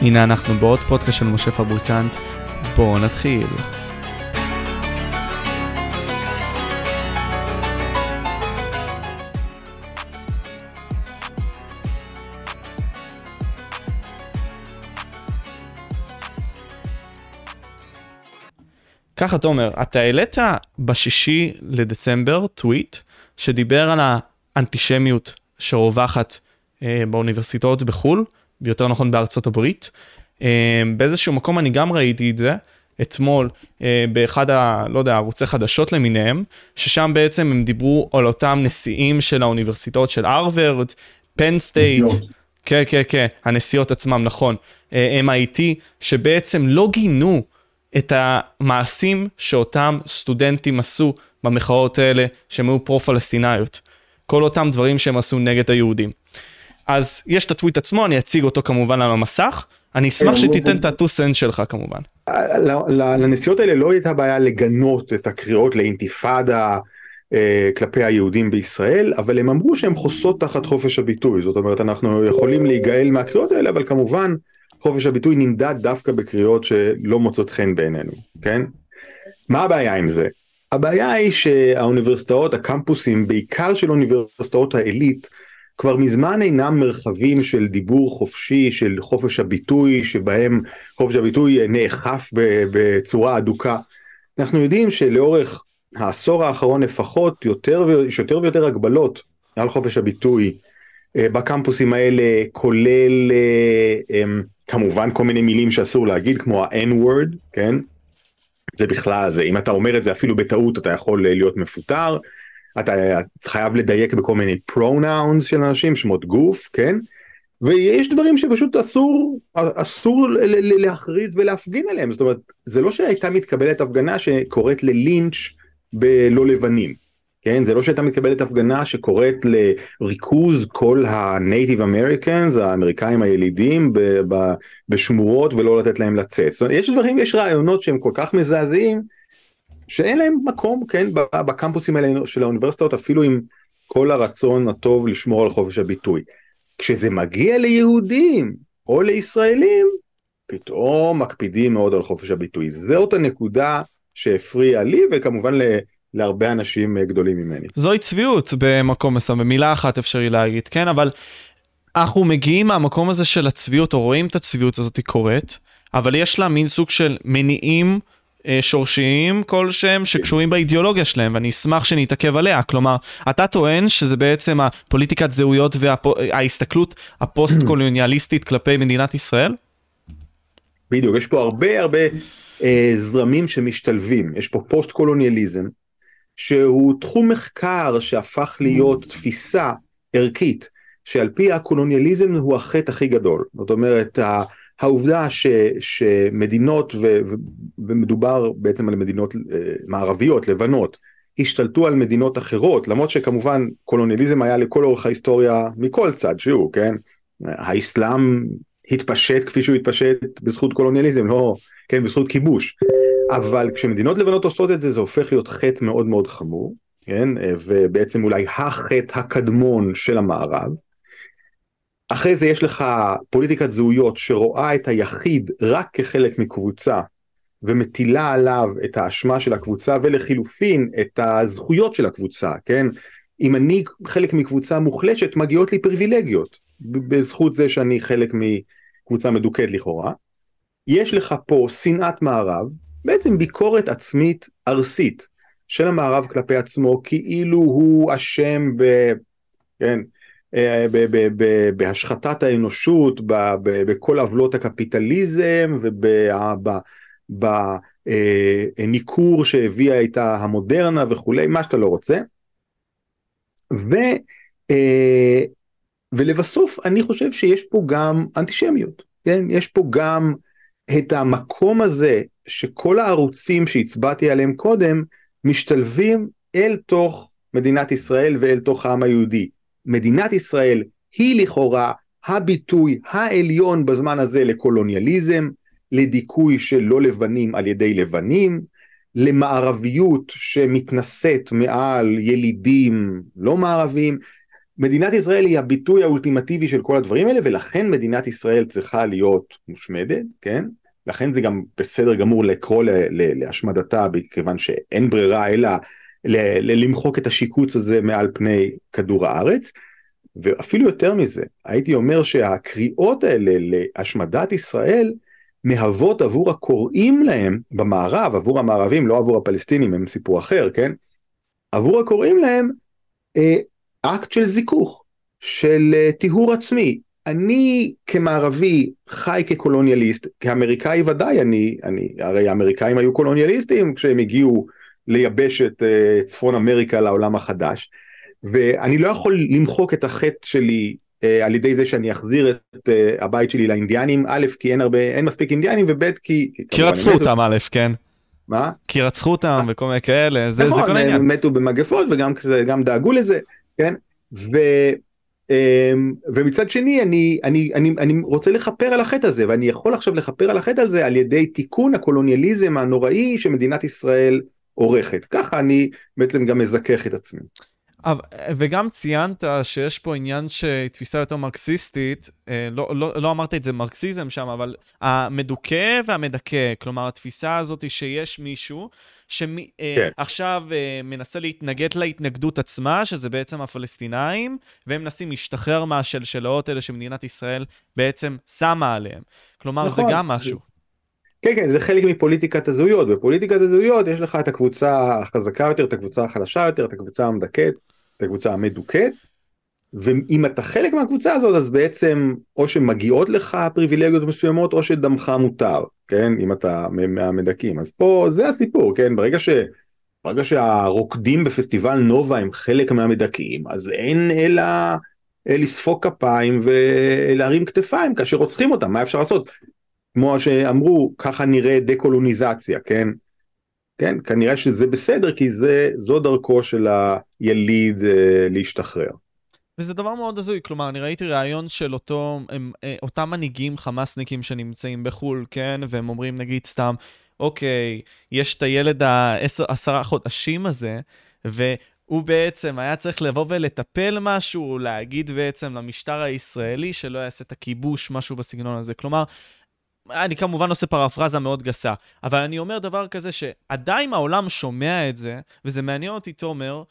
הנה אנחנו בעוד פודקאסט של משה פבריקנט, בואו נתחיל. ככה תומר, אתה העלית בשישי לדצמבר טוויט שדיבר על האנטישמיות שרווחת אה, באוניברסיטאות בחו"ל, יותר נכון בארצות הברית. אה, באיזשהו מקום אני גם ראיתי את זה, אתמול אה, באחד ה... לא יודע, ערוצי חדשות למיניהם, ששם בעצם הם דיברו על אותם נשיאים של האוניברסיטאות של הרווארד, פן סטייט. כן, כן, כן, הנסיעות עצמם, נכון. אה, MIT, שבעצם לא גינו את המעשים שאותם סטודנטים עשו במחאות האלה, שהם היו פרו-פלסטיניות. כל אותם דברים שהם עשו נגד היהודים. אז יש את הטוויט עצמו, אני אציג אותו כמובן על המסך. אני אשמח אה, שתיתן את הטו סנט שלך כמובן. לנסיעות האלה לא הייתה בעיה לגנות את הקריאות לאינתיפאדה אה, כלפי היהודים בישראל, אבל הם אמרו שהם חוסות תחת חופש הביטוי. זאת אומרת, אנחנו יכולים להיגאל מהקריאות האלה, אבל כמובן חופש הביטוי נמדד דווקא בקריאות שלא מוצאות חן בעינינו, כן? מה הבעיה עם זה? הבעיה היא שהאוניברסיטאות, הקמפוסים, בעיקר של אוניברסיטאות העילית, כבר מזמן אינם מרחבים של דיבור חופשי, של חופש הביטוי, שבהם חופש הביטוי נאכף בצורה אדוקה. אנחנו יודעים שלאורך העשור האחרון לפחות, יותר, יש יותר ויותר הגבלות על חופש הביטוי אה, בקמפוסים האלה, כולל אה, אמ, כמובן כל מיני מילים שאסור להגיד, כמו ה-N-word, כן? זה בכלל זה, אם אתה אומר את זה אפילו בטעות אתה יכול להיות מפוטר, אתה חייב לדייק בכל מיני pronouns של אנשים, שמות גוף, כן? ויש דברים שפשוט אסור, אסור להכריז ולהפגין עליהם, זאת אומרת, זה לא שהייתה מתקבלת הפגנה שקוראת ללינץ' בלא לבנים. כן, זה לא שהייתה מתקבלת הפגנה שקוראת לריכוז כל ה-Native Americans, האמריקאים הילידים בשמורות ולא לתת להם לצאת. זאת אומרת, יש דברים, יש רעיונות שהם כל כך מזעזעים, שאין להם מקום, כן, בקמפוסים האלה של האוניברסיטאות, אפילו עם כל הרצון הטוב לשמור על חופש הביטוי. כשזה מגיע ליהודים או לישראלים, פתאום מקפידים מאוד על חופש הביטוי. זאת הנקודה שהפריעה לי וכמובן להרבה אנשים גדולים ממני. זוהי צביעות במקום מסוים, במילה אחת אפשרי להגיד, כן, אבל אנחנו מגיעים מהמקום הזה של הצביעות, או רואים את הצביעות הזאת קורית, אבל יש לה מין סוג של מניעים שורשיים כלשהם שקשורים באידיאולוגיה שלהם, ואני אשמח שנתעכב עליה. כלומר, אתה טוען שזה בעצם הפוליטיקת זהויות וההסתכלות הפוסט-קולוניאליסטית כלפי מדינת ישראל? בדיוק, יש פה הרבה הרבה אה, זרמים שמשתלבים, יש פה פוסט-קולוניאליזם, שהוא תחום מחקר שהפך להיות תפיסה ערכית שעל פי הקולוניאליזם הוא החטא הכי גדול זאת אומרת העובדה ש, שמדינות ו, ומדובר בעצם על מדינות אה, מערביות לבנות השתלטו על מדינות אחרות למרות שכמובן קולוניאליזם היה לכל אורך ההיסטוריה מכל צד שהוא כן האסלאם התפשט כפי שהוא התפשט בזכות קולוניאליזם לא כן בזכות כיבוש אבל כשמדינות לבנות עושות את זה זה הופך להיות חטא מאוד מאוד חמור, כן? ובעצם אולי החטא הקדמון של המערב. אחרי זה יש לך פוליטיקת זהויות שרואה את היחיד רק כחלק מקבוצה ומטילה עליו את האשמה של הקבוצה ולחילופין את הזכויות של הקבוצה, כן? אם אני חלק מקבוצה מוחלשת מגיעות לי פריבילגיות בזכות זה שאני חלק מקבוצה מדוכאת לכאורה. יש לך פה שנאת מערב בעצם ביקורת עצמית ארסית של המערב כלפי עצמו כאילו הוא אשם ב... כן, בהשחתת האנושות, בכל עוולות הקפיטליזם ובניכור אה, שהביאה איתה המודרנה וכולי, מה שאתה לא רוצה. ו, אה, ולבסוף אני חושב שיש פה גם אנטישמיות, כן? יש פה גם את המקום הזה שכל הערוצים שהצבעתי עליהם קודם משתלבים אל תוך מדינת ישראל ואל תוך העם היהודי. מדינת ישראל היא לכאורה הביטוי העליון בזמן הזה לקולוניאליזם, לדיכוי של לא לבנים על ידי לבנים, למערביות שמתנשאת מעל ילידים לא מערבים, מדינת ישראל היא הביטוי האולטימטיבי של כל הדברים האלה ולכן מדינת ישראל צריכה להיות מושמדת, כן? לכן זה גם בסדר גמור לקרוא להשמדתה מכיוון שאין ברירה אלא למחוק את השיקוץ הזה מעל פני כדור הארץ. ואפילו יותר מזה, הייתי אומר שהקריאות האלה להשמדת ישראל מהוות עבור הקוראים להם במערב, עבור המערבים, לא עבור הפלסטינים, הם סיפור אחר, כן? עבור הקוראים להם אה, אקט של זיכוך, של אה, טיהור עצמי. אני כמערבי חי כקולוניאליסט, כאמריקאי ודאי, אני, אני, הרי האמריקאים היו קולוניאליסטים כשהם הגיעו לייבש את אה, צפון אמריקה לעולם החדש. ואני לא יכול למחוק את החטא שלי אה, על ידי זה שאני אחזיר את אה, הבית שלי לאינדיאנים, א', כי אין הרבה, אין מספיק אינדיאנים, וב', כי... כי רצחו אותם, א', כן. מה? כי רצחו אותם וכל מיני כאלה, זה, נכון, זה כל העניין. הם מתו במגפות וגם גם דאגו לזה, כן? ו... אמ, ומצד שני אני, אני, אני, אני רוצה לכפר על החטא הזה ואני יכול עכשיו לכפר על החטא הזה על ידי תיקון הקולוניאליזם הנוראי שמדינת ישראל עורכת ככה אני בעצם גם מזכך את עצמי. וגם ציינת שיש פה עניין של תפיסה יותר מרקסיסטית, אה, לא, לא, לא אמרת את זה מרקסיזם שם, אבל המדוכא והמדכא, כלומר התפיסה הזאת שיש מישהו שעכשיו אה, כן. אה, מנסה להתנגד להתנגדות עצמה, שזה בעצם הפלסטינאים, והם מנסים להשתחרר מהשלשלאות האלה שמדינת ישראל בעצם שמה עליהם. כלומר, נכון. זה גם משהו. כן, כן, זה חלק מפוליטיקת הזהויות. בפוליטיקת הזהויות יש לך את הקבוצה החזקה יותר, את הקבוצה החלשה יותר, את הקבוצה המדכאת. את הקבוצה המדוכאת, ואם אתה חלק מהקבוצה הזאת אז בעצם או שמגיעות לך פריבילגיות מסוימות או שדמך מותר, כן, אם אתה מהמדכאים, אז פה זה הסיפור, כן, ברגע ש... ברגע שהרוקדים בפסטיבל נובה הם חלק מהמדכאים, אז אין אלא לספוק כפיים ולהרים כתפיים כאשר רוצחים אותם, מה אפשר לעשות? כמו שאמרו, ככה נראה דקולוניזציה, כן? כן, כנראה שזה בסדר כי זה, זו דרכו של היליד אה, להשתחרר. וזה דבר מאוד הזוי, כלומר, אני ראיתי ראיון של אותו, הם, אה, אותם מנהיגים חמאסניקים שנמצאים בחו"ל, כן, והם אומרים נגיד סתם, אוקיי, יש את הילד העשרה חודשים הזה, והוא בעצם היה צריך לבוא ולטפל משהו, להגיד בעצם למשטר הישראלי שלא יעשה את הכיבוש, משהו בסגנון הזה. כלומר, אני כמובן עושה פרפרזה מאוד גסה, אבל אני אומר דבר כזה שעדיין העולם שומע את זה, וזה מעניין אותי, תומר,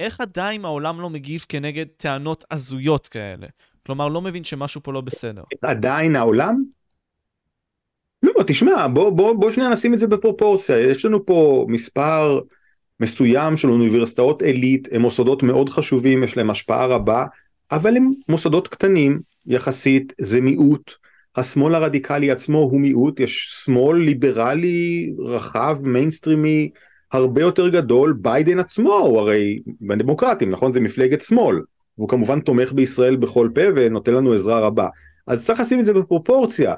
איך עדיין העולם לא מגיב כנגד טענות הזויות כאלה? כלומר, לא מבין שמשהו פה לא בסדר. עדיין העולם? לא, תשמע, בוא, בוא, בוא שנייה נשים את זה בפרופורציה. יש לנו פה מספר מסוים של אוניברסיטאות עילית, הם מוסדות מאוד חשובים, יש להם השפעה רבה, אבל הם מוסדות קטנים יחסית, זה מיעוט. השמאל הרדיקלי עצמו הוא מיעוט, יש שמאל ליברלי רחב, מיינסטרימי, הרבה יותר גדול, ביידן עצמו הוא הרי בדמוקרטים, נכון? זה מפלגת שמאל, והוא כמובן תומך בישראל בכל פה ונותן לנו עזרה רבה. אז צריך לשים את זה בפרופורציה.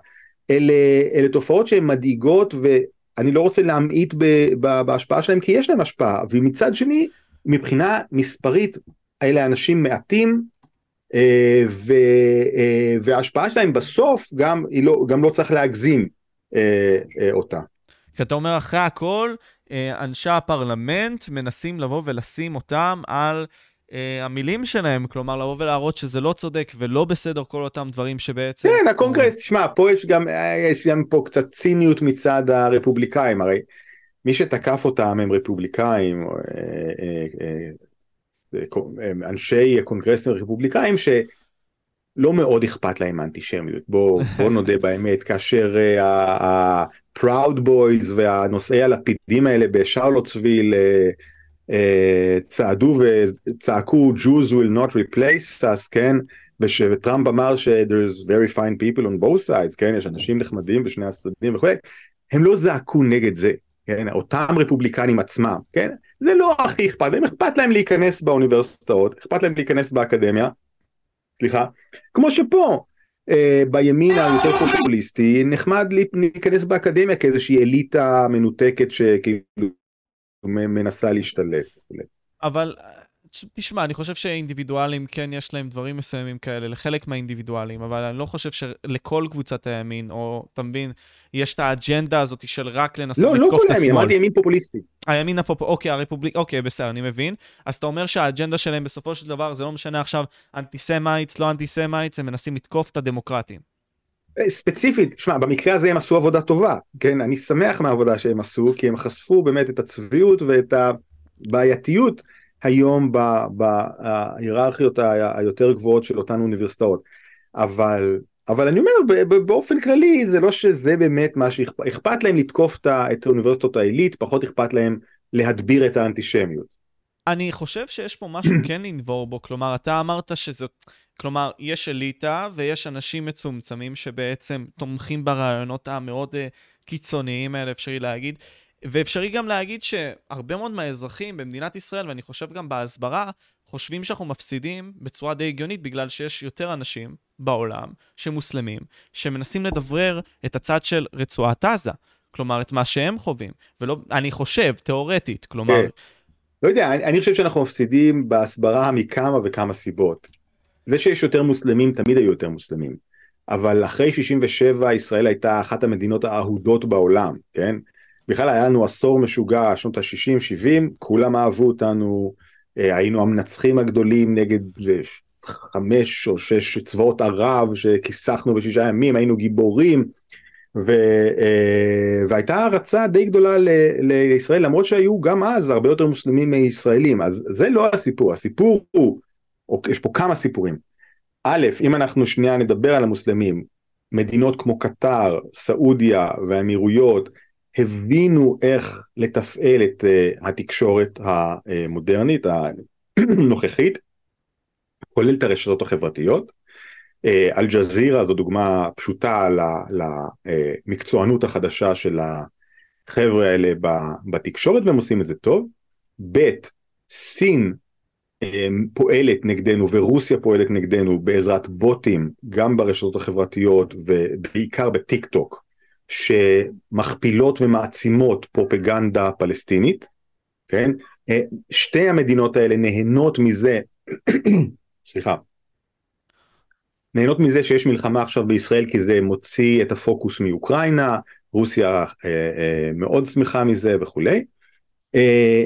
אלה, אלה תופעות שהן מדאיגות ואני לא רוצה להמעיט בהשפעה שלהם כי יש להם השפעה, ומצד שני, מבחינה מספרית, אלה אנשים מעטים, ו, אה, וההשפעה שלהם בסוף גם, לא, גם לא צריך להגזים אה, אותה. כי אתה אומר אחרי הכל, אנשי הפרלמנט מנסים לבוא ולשים אותם על המילים שלהם, כלומר לבוא ולהראות שזה לא צודק ולא בסדר כל אותם דברים שבעצם... כן, הקונגרס, תשמע, פה יש גם, יש גם פה קצת ציניות מצד הרפובליקאים, הרי מי שתקף אותם הם רפובליקאים, אנשי קונגרסים רפובליקאים שלא מאוד אכפת להם האנטישמיות בוא, בוא נודה באמת כאשר ה-Proud Boys והנושאי הלפידים האלה בשרלוטסוויל אה, אה, צעדו וצעקו Jews will not replace us כן? ושטראמפ אמר ש there's very fine people on both sides כן? יש אנשים נחמדים בשני הצדדים וכו' הם לא זעקו נגד זה כן? אותם רפובליקנים עצמם כן זה לא הכי אכפת להם, אכפת להם להיכנס באוניברסיטאות, אכפת להם להיכנס באקדמיה, סליחה, כמו שפה אה, בימין היותר פופוליסטי נחמד להיכנס באקדמיה כאיזושהי אליטה מנותקת שכאילו מנסה להשתלט. אבל תשמע, אני חושב שאינדיבידואלים כן יש להם דברים מסוימים כאלה, לחלק מהאינדיבידואלים, אבל אני לא חושב שלכל קבוצת הימין, או אתה מבין, יש את האג'נדה הזאת של רק לנסות לא, לא לתקוף לא את השמאל. לא, לא כל הימין, אמרתי ימין פופוליסטי. הימין הפופ... אוקיי, הרפובליק... אוקיי, בסדר, אני מבין. אז אתה אומר שהאג'נדה שלהם בסופו של דבר, זה לא משנה עכשיו antisemites, לא antisemites, הם מנסים לתקוף את הדמוקרטים. אה, ספציפית, שמע, במקרה הזה הם עשו עבודה טובה, כן? אני שמח מהעבודה שהם עשו, כי הם חשפו באמת את הצביעות ואת הבעייתיות היום בהיררכיות היותר גבוהות של אותן אוניברסיטאות. אבל, אבל אני אומר, באופן כללי, זה לא שזה באמת מה שאכפת להם לתקוף את האוניברסיטות העילית, פחות אכפת להם להדביר את האנטישמיות. אני חושב שיש פה משהו כן לנבור בו, כלומר, אתה אמרת שזה... כלומר, יש אליטה ויש אנשים מצומצמים שבעצם תומכים ברעיונות המאוד uh, קיצוניים האלה, אפשרי להגיד. ואפשרי גם להגיד שהרבה מאוד מהאזרחים במדינת ישראל, ואני חושב גם בהסברה, חושבים שאנחנו מפסידים בצורה די הגיונית בגלל שיש יותר אנשים בעולם שמוסלמים, שמנסים לדברר את הצד של רצועת עזה. כלומר, את מה שהם חווים. ולא, אני חושב, תיאורטית, כלומר... כן. לא יודע, אני, אני חושב שאנחנו מפסידים בהסברה מכמה וכמה סיבות. זה שיש יותר מוסלמים, תמיד היו יותר מוסלמים. אבל אחרי 67 ישראל הייתה אחת המדינות האהודות בעולם, כן? בכלל היה לנו עשור משוגע, שנות ה-60-70, כולם אהבו אותנו, אה, היינו המנצחים הגדולים נגד אה, חמש או שש צבאות ערב שכיסחנו בשישה ימים, היינו גיבורים, ו, אה, והייתה הערצה די גדולה ל, לישראל, למרות שהיו גם אז הרבה יותר מוסלמים מישראלים, אז זה לא הסיפור, הסיפור הוא, או, יש פה כמה סיפורים. א', אם אנחנו שנייה נדבר על המוסלמים, מדינות כמו קטר, סעודיה והאמירויות, הבינו איך לתפעל את uh, התקשורת המודרנית, הנוכחית, כולל את הרשתות החברתיות. אה, אל-ג'זירה זו דוגמה פשוטה למקצוענות החדשה של החבר'ה האלה בתקשורת והם עושים את זה טוב. ב', סין אה, פועלת נגדנו ורוסיה פועלת נגדנו בעזרת בוטים גם ברשתות החברתיות ובעיקר בטיק טוק שמכפילות ומעצימות פרופגנדה פלסטינית, כן? אה, שתי המדינות האלה נהנות מזה, סליחה, נהנות מזה שיש מלחמה עכשיו בישראל כי זה מוציא את הפוקוס מאוקראינה, רוסיה אה, אה, מאוד שמחה מזה וכולי. אה,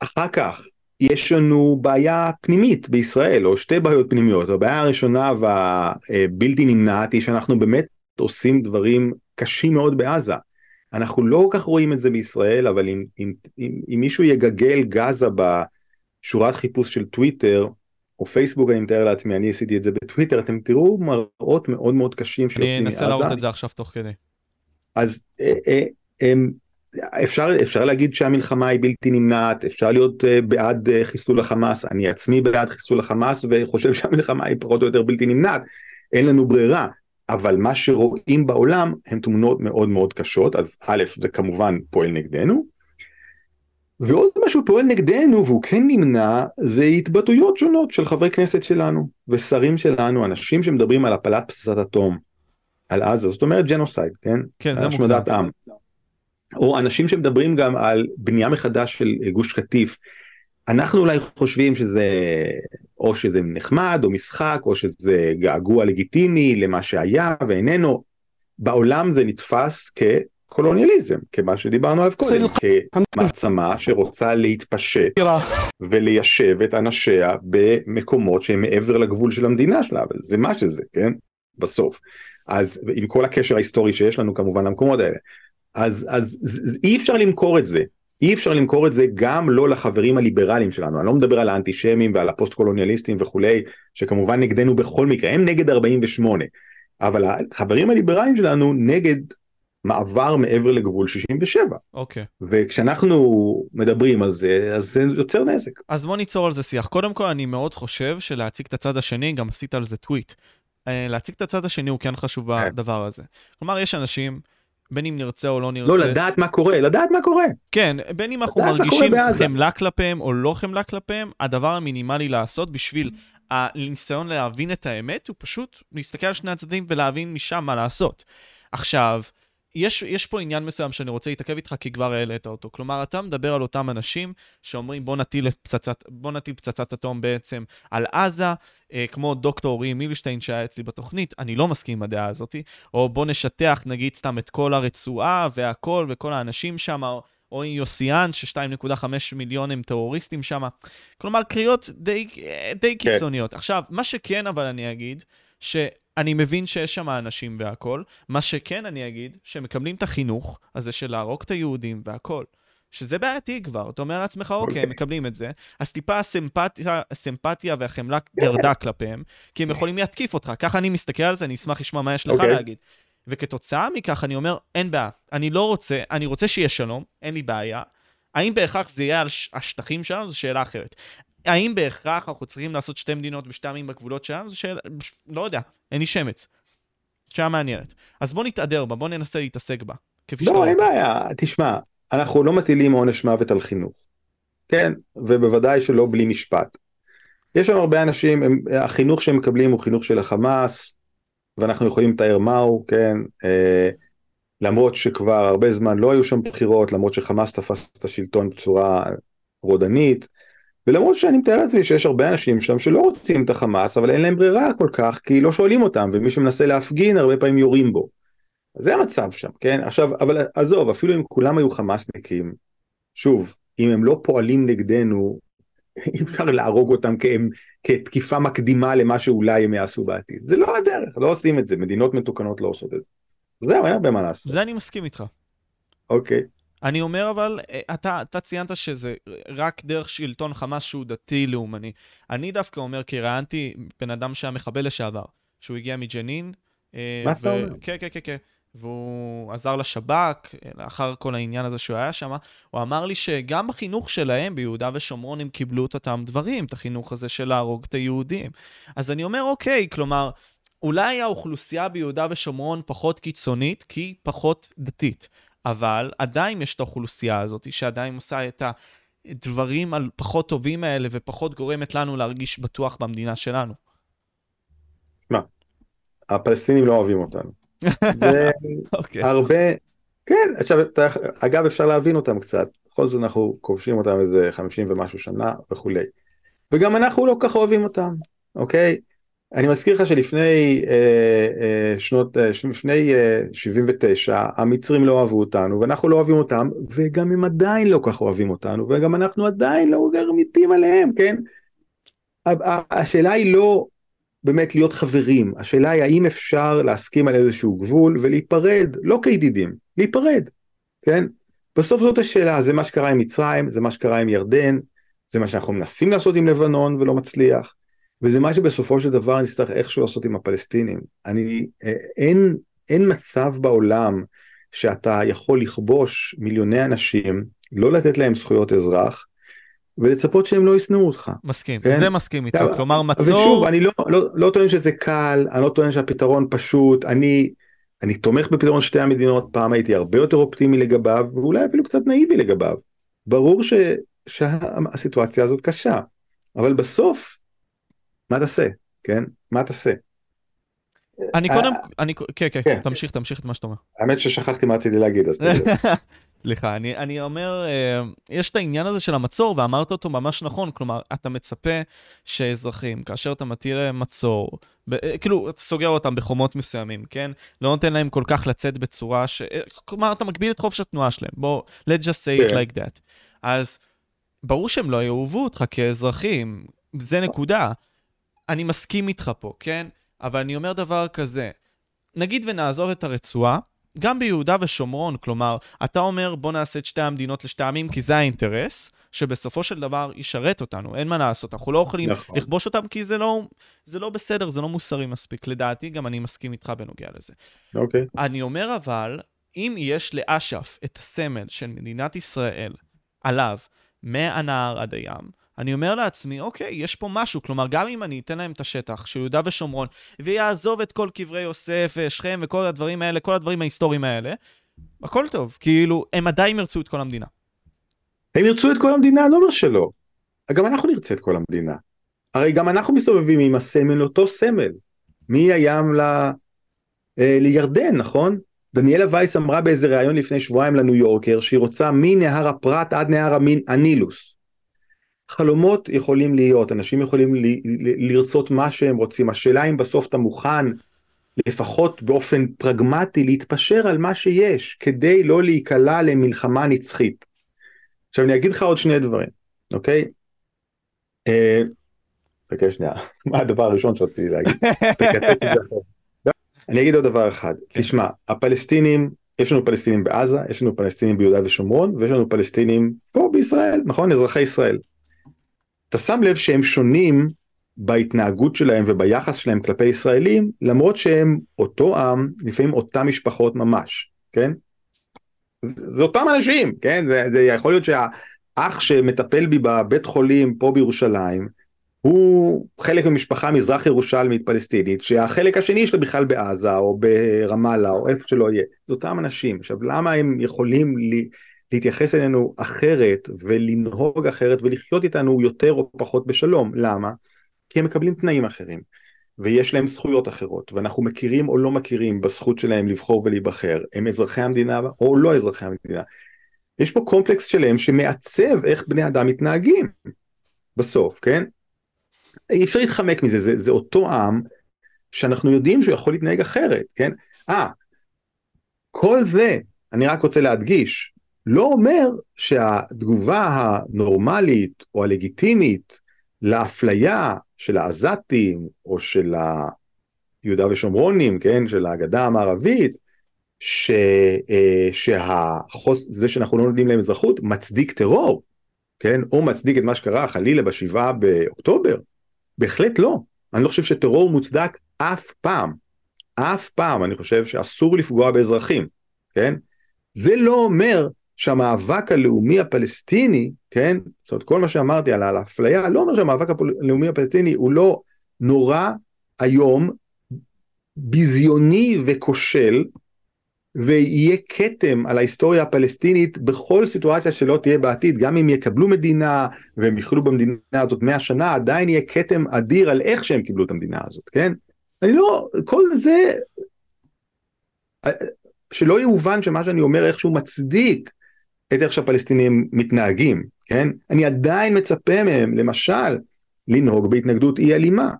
אחר כך יש לנו בעיה פנימית בישראל, או שתי בעיות פנימיות. הבעיה הראשונה והבלתי נמנעת היא שאנחנו באמת עושים דברים קשים מאוד בעזה. אנחנו לא כל כך רואים את זה בישראל, אבל אם, אם, אם, אם מישהו יגגל גזה בשורת חיפוש של טוויטר, או פייסבוק אני מתאר לעצמי, אני עשיתי את זה בטוויטר, אתם תראו מראות מאוד מאוד קשים שיוצאים מעזה. אני אנסה להראות את זה עכשיו תוך כדי. אז אה, אה, אה, אפשר, אפשר להגיד שהמלחמה היא בלתי נמנעת, אפשר להיות אה, בעד אה, חיסול החמאס, אני עצמי בעד חיסול החמאס וחושב שהמלחמה היא פחות או יותר בלתי נמנעת, אין לנו ברירה. אבל מה שרואים בעולם הן תמונות מאוד מאוד קשות, אז א', זה כמובן פועל נגדנו, ועוד משהו פועל נגדנו והוא כן נמנע, זה התבטאויות שונות של חברי כנסת שלנו, ושרים שלנו, אנשים שמדברים על הפלת פצצת אטום, על עזה, זאת אומרת ג'נוסייד, כן? כן, זה מוגזם. עם. או אנשים שמדברים גם על בנייה מחדש של גוש קטיף. אנחנו אולי חושבים שזה או שזה נחמד או משחק או שזה געגוע לגיטימי למה שהיה ואיננו. בעולם זה נתפס כקולוניאליזם, כמה שדיברנו עליו קודם, כמעצמה שרוצה להתפשט וליישב את אנשיה במקומות שהם מעבר לגבול של המדינה שלה, זה מה שזה, כן? בסוף. אז עם כל הקשר ההיסטורי שיש לנו כמובן למקומות האלה. אז, אז, אז אי אפשר למכור את זה, אי אפשר למכור את זה גם לא לחברים הליברליים שלנו, אני לא מדבר על האנטישמים ועל הפוסט קולוניאליסטים וכולי, שכמובן נגדנו בכל מקרה, הם נגד 48, אבל החברים הליברליים שלנו נגד מעבר מעבר לגבול 67. אוקיי. Okay. וכשאנחנו מדברים על זה, אז זה יוצר נזק. אז בוא ניצור על זה שיח. קודם כל, אני מאוד חושב שלהציג את הצד השני, גם עשית על זה טוויט. אה, להציג את הצד השני הוא כן חשוב כן. בדבר הזה. כלומר, יש אנשים... בין אם נרצה או לא נרצה. לא, לדעת מה קורה, לדעת מה קורה. כן, בין אם אנחנו מרגישים חמלה כלפיהם או לא חמלה כלפיהם, הדבר המינימלי לעשות בשביל הניסיון להבין את האמת הוא פשוט להסתכל על שני הצדדים ולהבין משם מה לעשות. עכשיו, יש, יש פה עניין מסוים שאני רוצה להתעכב איתך כי כבר העלית אותו. כלומר, אתה מדבר על אותם אנשים שאומרים בוא נטיל פצצת, בוא נטיל פצצת אטום בעצם על עזה, אה, כמו דוקטור אורי מילשטיין שהיה אצלי בתוכנית, אני לא מסכים עם הדעה הזאת, או בוא נשטח נגיד סתם את כל הרצועה והכל וכל האנשים שם, או, או יוסיאן, ש-2.5 מיליון הם טרוריסטים שם. כלומר, קריאות די, די כן. קיצוניות. עכשיו, מה שכן, אבל אני אגיד, שאני מבין שיש שם אנשים והכול, מה שכן אני אגיד, שהם מקבלים את החינוך הזה של להרוג את היהודים והכול. שזה בעייתי כבר, אתה אומר לעצמך, אוקיי, הם אוקיי. מקבלים את זה, אז טיפה הסימפתיה, הסימפתיה והחמלה ירדה כלפיהם, כי הם יכולים להתקיף אותך. ככה אני מסתכל על זה, אני אשמח לשמוע מה יש לך okay. אוקיי. להגיד. וכתוצאה מכך אני אומר, אין בעיה, אני לא רוצה, אני רוצה שיהיה שלום, אין לי בעיה. האם בהכרח זה יהיה על השטחים שלנו? זו שאלה אחרת. האם בהכרח אנחנו צריכים לעשות שתי מדינות ושתי עמים בגבולות שלנו? זו שאלה, לא יודע, אין לי שמץ. שאלה מעניינת. אז בוא נתהדר בה, בוא ננסה להתעסק בה. לא, אין בעיה, תשמע, אנחנו לא מטילים עונש מוות על חינוך. כן, ובוודאי שלא בלי משפט. יש שם הרבה אנשים, הם, החינוך שהם מקבלים הוא חינוך של החמאס, ואנחנו יכולים לתאר מהו, כן, אה, למרות שכבר הרבה זמן לא היו שם בחירות, למרות שחמאס תפס את השלטון בצורה רודנית, ולמרות שאני מתאר לעצמי שיש הרבה אנשים שם שלא רוצים את החמאס, אבל אין להם ברירה כל כך, כי לא שואלים אותם, ומי שמנסה להפגין הרבה פעמים יורים בו. זה המצב שם, כן? עכשיו, אבל עזוב, אפילו אם כולם היו חמאסניקים, שוב, אם הם לא פועלים נגדנו, אי אפשר להרוג אותם כהם, כתקיפה מקדימה למה שאולי הם יעשו בעתיד. זה לא הדרך, לא עושים את זה, מדינות מתוקנות לא עושות את זה. זהו, אין הרבה מה לעשות. זה אני מסכים איתך. אוקיי. אני אומר אבל, אה, אתה, אתה ציינת שזה רק דרך שלטון חמאס שהוא דתי-לאומני. אני דווקא אומר, כי ראיינתי בן אדם שהיה מחבל לשעבר, שהוא הגיע מג'נין. אה, מה אתה אומר? כן, כן, כן, כן. והוא עזר לשב"כ, לאחר כל העניין הזה שהוא היה שם, הוא אמר לי שגם בחינוך שלהם, ביהודה ושומרון, הם קיבלו את אותם דברים, את החינוך הזה של להרוג את היהודים. אז אני אומר, אוקיי, כלומר, אולי האוכלוסייה ביהודה ושומרון פחות קיצונית, כי היא פחות דתית, אבל עדיין יש את האוכלוסייה הזאת, שעדיין עושה את הדברים הפחות טובים האלה, ופחות גורמת לנו להרגיש בטוח במדינה שלנו. מה? הפלסטינים לא אוהבים אותנו. והרבה, כן, עכשיו, אגב אפשר להבין אותם קצת, בכל זאת אנחנו כובשים אותם איזה 50 ומשהו שנה וכולי. וגם אנחנו לא כך אוהבים אותם, אוקיי? אני מזכיר לך שלפני אה, אה, שנות, אה, לפני אה, 79 המצרים לא אהבו אותנו ואנחנו לא אוהבים אותם וגם הם עדיין לא כך אוהבים אותנו וגם אנחנו עדיין לא מתים עליהם, כן? השאלה היא לא באמת להיות חברים. השאלה היא האם אפשר להסכים על איזשהו גבול ולהיפרד, לא כידידים, להיפרד, כן? בסוף זאת השאלה, זה מה שקרה עם מצרים, זה מה שקרה עם ירדן, זה מה שאנחנו מנסים לעשות עם לבנון ולא מצליח, וזה מה שבסופו של דבר נצטרך איכשהו לעשות עם הפלסטינים. אני, אה, אין, אין מצב בעולם שאתה יכול לכבוש מיליוני אנשים, לא לתת להם זכויות אזרח, ולצפות שהם לא ישנאו אותך. מסכים, כן? זה מסכים איתו, כלומר מצור... ושוב, אני לא, לא, לא טוען שזה קל, אני לא טוען שהפתרון פשוט, אני, אני תומך בפתרון שתי המדינות, פעם הייתי הרבה יותר אופטימי לגביו, ואולי אפילו קצת נאיבי לגביו. ברור ש, שהסיטואציה הזאת קשה, אבל בסוף, מה תעשה, כן? מה תעשה? אני קודם, אה, אני, כן, כן, כן, תמשיך, תמשיך את מה שאתה אומר. האמת ששכחתי מה רציתי להגיד, אז תגיד. סליחה, אני, אני אומר, אה, יש את העניין הזה של המצור, ואמרת אותו ממש נכון, כלומר, אתה מצפה שאזרחים, כאשר אתה מטיל להם מצור, ב, אה, כאילו, אתה סוגר אותם בחומות מסוימים, כן? לא נותן להם כל כך לצאת בצורה ש... כלומר, אתה מגביל את חופש התנועה שלהם, בוא, let's just say it כן. like that. אז ברור שהם לא יאהבו אותך כאזרחים, זה נקודה. אני מסכים איתך פה, כן? אבל אני אומר דבר כזה, נגיד ונעזוב את הרצועה, גם ביהודה ושומרון, כלומר, אתה אומר בוא נעשה את שתי המדינות לשתי עמים כי זה האינטרס, שבסופו של דבר ישרת אותנו, אין מה לעשות, אנחנו לא יכולים נכון. לכבוש אותם כי זה לא, זה לא בסדר, זה לא מוסרי מספיק. לדעתי, גם אני מסכים איתך בנוגע לזה. אוקיי. אני אומר אבל, אם יש לאש"ף את הסמל של מדינת ישראל עליו, מהנהר עד הים, אני אומר לעצמי, אוקיי, יש פה משהו. כלומר, גם אם אני אתן להם את השטח של יהודה ושומרון, ויעזוב את כל קברי יוסף ושכם וכל הדברים האלה, כל הדברים ההיסטוריים האלה, הכל טוב. כאילו, הם עדיין ירצו את כל המדינה. הם ירצו את כל המדינה? לא אומר שלא. גם אנחנו נרצה את כל המדינה. הרי גם אנחנו מסתובבים עם הסמל, אותו סמל. מהים ל... אה, לירדן, נכון? דניאלה וייס אמרה באיזה ראיון לפני שבועיים לניו יורקר שהיא רוצה מנהר הפרת עד נהר המין הנילוס. חלומות יכולים להיות, אנשים יכולים ל, ל, לרצות מה שהם רוצים, השאלה אם בסוף אתה מוכן לפחות באופן פרגמטי להתפשר על מה שיש, כדי לא להיקלע למלחמה נצחית. עכשיו אני אגיד לך עוד שני דברים, אוקיי? חכה אה, שנייה, מה הדבר הראשון שרציתי להגיד? תקצץ את זה אחר. אני אגיד עוד דבר אחד, תשמע, הפלסטינים, יש לנו פלסטינים בעזה, יש לנו פלסטינים ביהודה ושומרון, ויש לנו פלסטינים פה בישראל, נכון? אזרחי ישראל. אתה שם לב שהם שונים בהתנהגות שלהם וביחס שלהם כלפי ישראלים, למרות שהם אותו עם, לפעמים אותם משפחות ממש, כן? זה, זה אותם אנשים, כן? זה, זה יכול להיות שהאח שמטפל בי בבית חולים פה בירושלים, הוא חלק ממשפחה מזרח ירושלמית פלסטינית, שהחלק השני שלו בכלל בעזה או ברמאללה או איפה שלא יהיה. זה אותם אנשים. עכשיו למה הם יכולים לי, להתייחס אלינו אחרת ולנהוג אחרת ולחיות איתנו יותר או פחות בשלום? למה? כי הם מקבלים תנאים אחרים. ויש להם זכויות אחרות, ואנחנו מכירים או לא מכירים בזכות שלהם לבחור ולהיבחר, הם אזרחי המדינה או לא אזרחי המדינה. יש פה קומפלקס שלם שמעצב איך בני אדם מתנהגים בסוף, כן? אי אפשר להתחמק מזה, זה, זה אותו עם שאנחנו יודעים שהוא יכול להתנהג אחרת, כן? אה, כל זה, אני רק רוצה להדגיש, לא אומר שהתגובה הנורמלית או הלגיטימית לאפליה של העזתים או של היהודה ושומרונים, כן, של הגדה המערבית, ש, אה, שהחוס, זה שאנחנו לא נותנים להם אזרחות מצדיק טרור, כן, או מצדיק את מה שקרה חלילה בשבעה באוקטובר, בהחלט לא. אני לא חושב שטרור מוצדק אף פעם. אף פעם אני חושב שאסור לפגוע באזרחים, כן? זה לא אומר שהמאבק הלאומי הפלסטיני, כן? זאת אומרת כל מה שאמרתי על האפליה, לא אומר שהמאבק הלאומי הפלסטיני הוא לא נורא היום, ביזיוני וכושל, ויהיה כתם על ההיסטוריה הפלסטינית בכל סיטואציה שלא תהיה בעתיד, גם אם יקבלו מדינה והם יחיו במדינה הזאת 100 שנה, עדיין יהיה כתם אדיר על איך שהם קיבלו את המדינה הזאת, כן? אני לא, כל זה, שלא יאובן שמה שאני אומר איכשהו מצדיק את איך שהפלסטינים מתנהגים, כן? אני עדיין מצפה מהם, למשל, לנהוג בהתנגדות אי אלימה,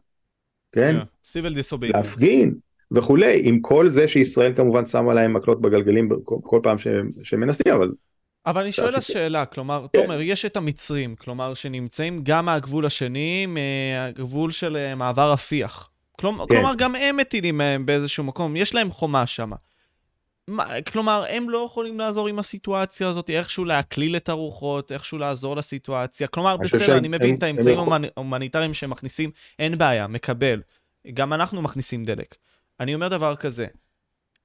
כן? Yeah. להפגין, וכולי, עם כל זה שישראל כמובן שמה להם מקלות בגלגלים כל, פעם שהם, שהם מנסים, אבל... אבל אני שואל השאלה, כלומר, כן. תומר, יש את המצרים, כלומר, שנמצאים גם מהגבול השני, מהגבול של אה, מעבר רפיח. כלומר, כן. כלומר, גם הם מטילים מהם באיזשהו מקום, יש להם חומה שם. כלומר, הם לא יכולים לעזור עם הסיטואציה הזאת, איכשהו להקליל את הרוחות, איכשהו לעזור לסיטואציה. כלומר, בסדר, אני מבין הם, את האמצעים ההומניטריים שהם מכניסים, אין בעיה, מקבל. גם אנחנו מכניסים דלק. אני אומר דבר כזה,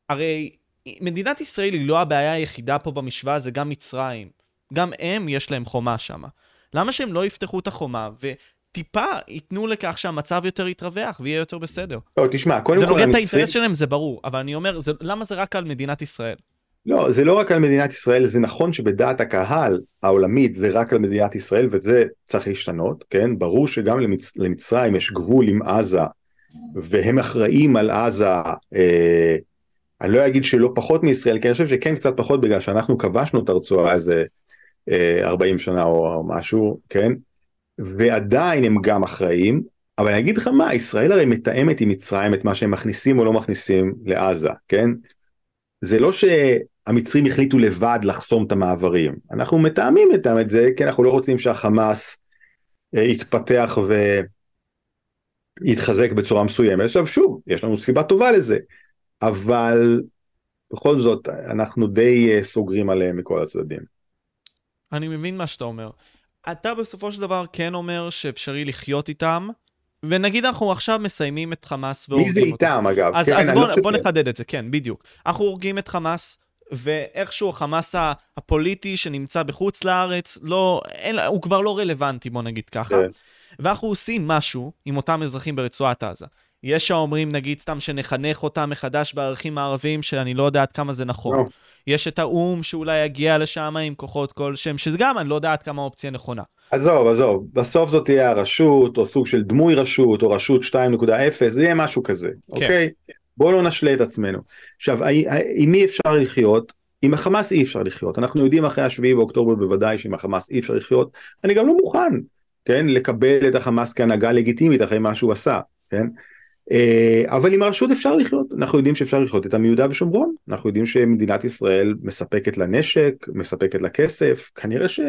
הרי מדינת ישראל היא לא הבעיה היחידה פה במשוואה, זה גם מצרים. גם הם, יש להם חומה שם. למה שהם לא יפתחו את החומה וטיפה ייתנו לכך שהמצב יותר יתרווח ויהיה יותר בסדר? לא, תשמע, קודם כל... זה נוגד את האינטרס שלהם, זה ברור, אבל אני אומר, זה, למה זה רק על מדינת ישראל? לא, זה לא רק על מדינת ישראל, זה נכון שבדעת הקהל העולמית זה רק על מדינת ישראל וזה צריך להשתנות, כן? ברור שגם למצ... למצרים יש גבול עם עזה והם אחראים על עזה, אה, אני לא אגיד שלא פחות מישראל, כי אני חושב שכן קצת פחות בגלל שאנחנו כבשנו את הרצועה איזה אה, 40 שנה או משהו, כן? ועדיין הם גם אחראים, אבל אני אגיד לך מה, ישראל הרי מתאמת עם מצרים את מה שהם מכניסים או לא מכניסים לעזה, כן? זה לא שהמצרים החליטו לבד לחסום את המעברים, אנחנו מתאמים איתם את זה, כי אנחנו לא רוצים שהחמאס אה, יתפתח ו... יתחזק בצורה מסוימת. עכשיו שוב, יש לנו סיבה טובה לזה, אבל בכל זאת אנחנו די אה, סוגרים עליהם מכל הצדדים. אני מבין מה שאתה אומר. אתה בסופו של דבר כן אומר שאפשרי לחיות איתם, ונגיד אנחנו עכשיו מסיימים את חמאס והורגים אותם. מי זה איתם אגב? אז, כן, אז בוא, לא בוא נחדד את זה, כן, בדיוק. אנחנו הורגים את חמאס, ואיכשהו החמאס הפוליטי שנמצא בחוץ לארץ, לא, אין, הוא כבר לא רלוונטי, בוא נגיד ככה. כן. ואנחנו עושים משהו עם אותם אזרחים ברצועת עזה. יש האומרים, נגיד, סתם שנחנך אותם מחדש בערכים הערביים, שאני לא יודע עד כמה זה נכון. No. יש את האו"ם שאולי יגיע לשם עם כוחות כלשהם, שזה גם, אני לא יודע עד כמה האופציה נכונה. עזוב, עזוב, בסוף זאת תהיה הרשות, או סוג של דמוי רשות, או רשות 2.0, זה יהיה משהו כזה, כן. אוקיי? בואו לא נשלה את עצמנו. עכשיו, עם מי אפשר לחיות? עם החמאס אי אפשר לחיות. אנחנו יודעים אחרי השביעי באוקטובר בוודאי שעם החמאס אי אפשר לחיות. אני גם לא מוכן כן, לקבל את החמאס כהנהגה לגיטימית אחרי מה שהוא עשה, כן? אה, אבל עם הרשות אפשר לחיות, אנחנו יודעים שאפשר לחיות איתה מיהודה ושומרון, אנחנו יודעים שמדינת ישראל מספקת לה נשק, מספקת לה כסף, כנראה ש...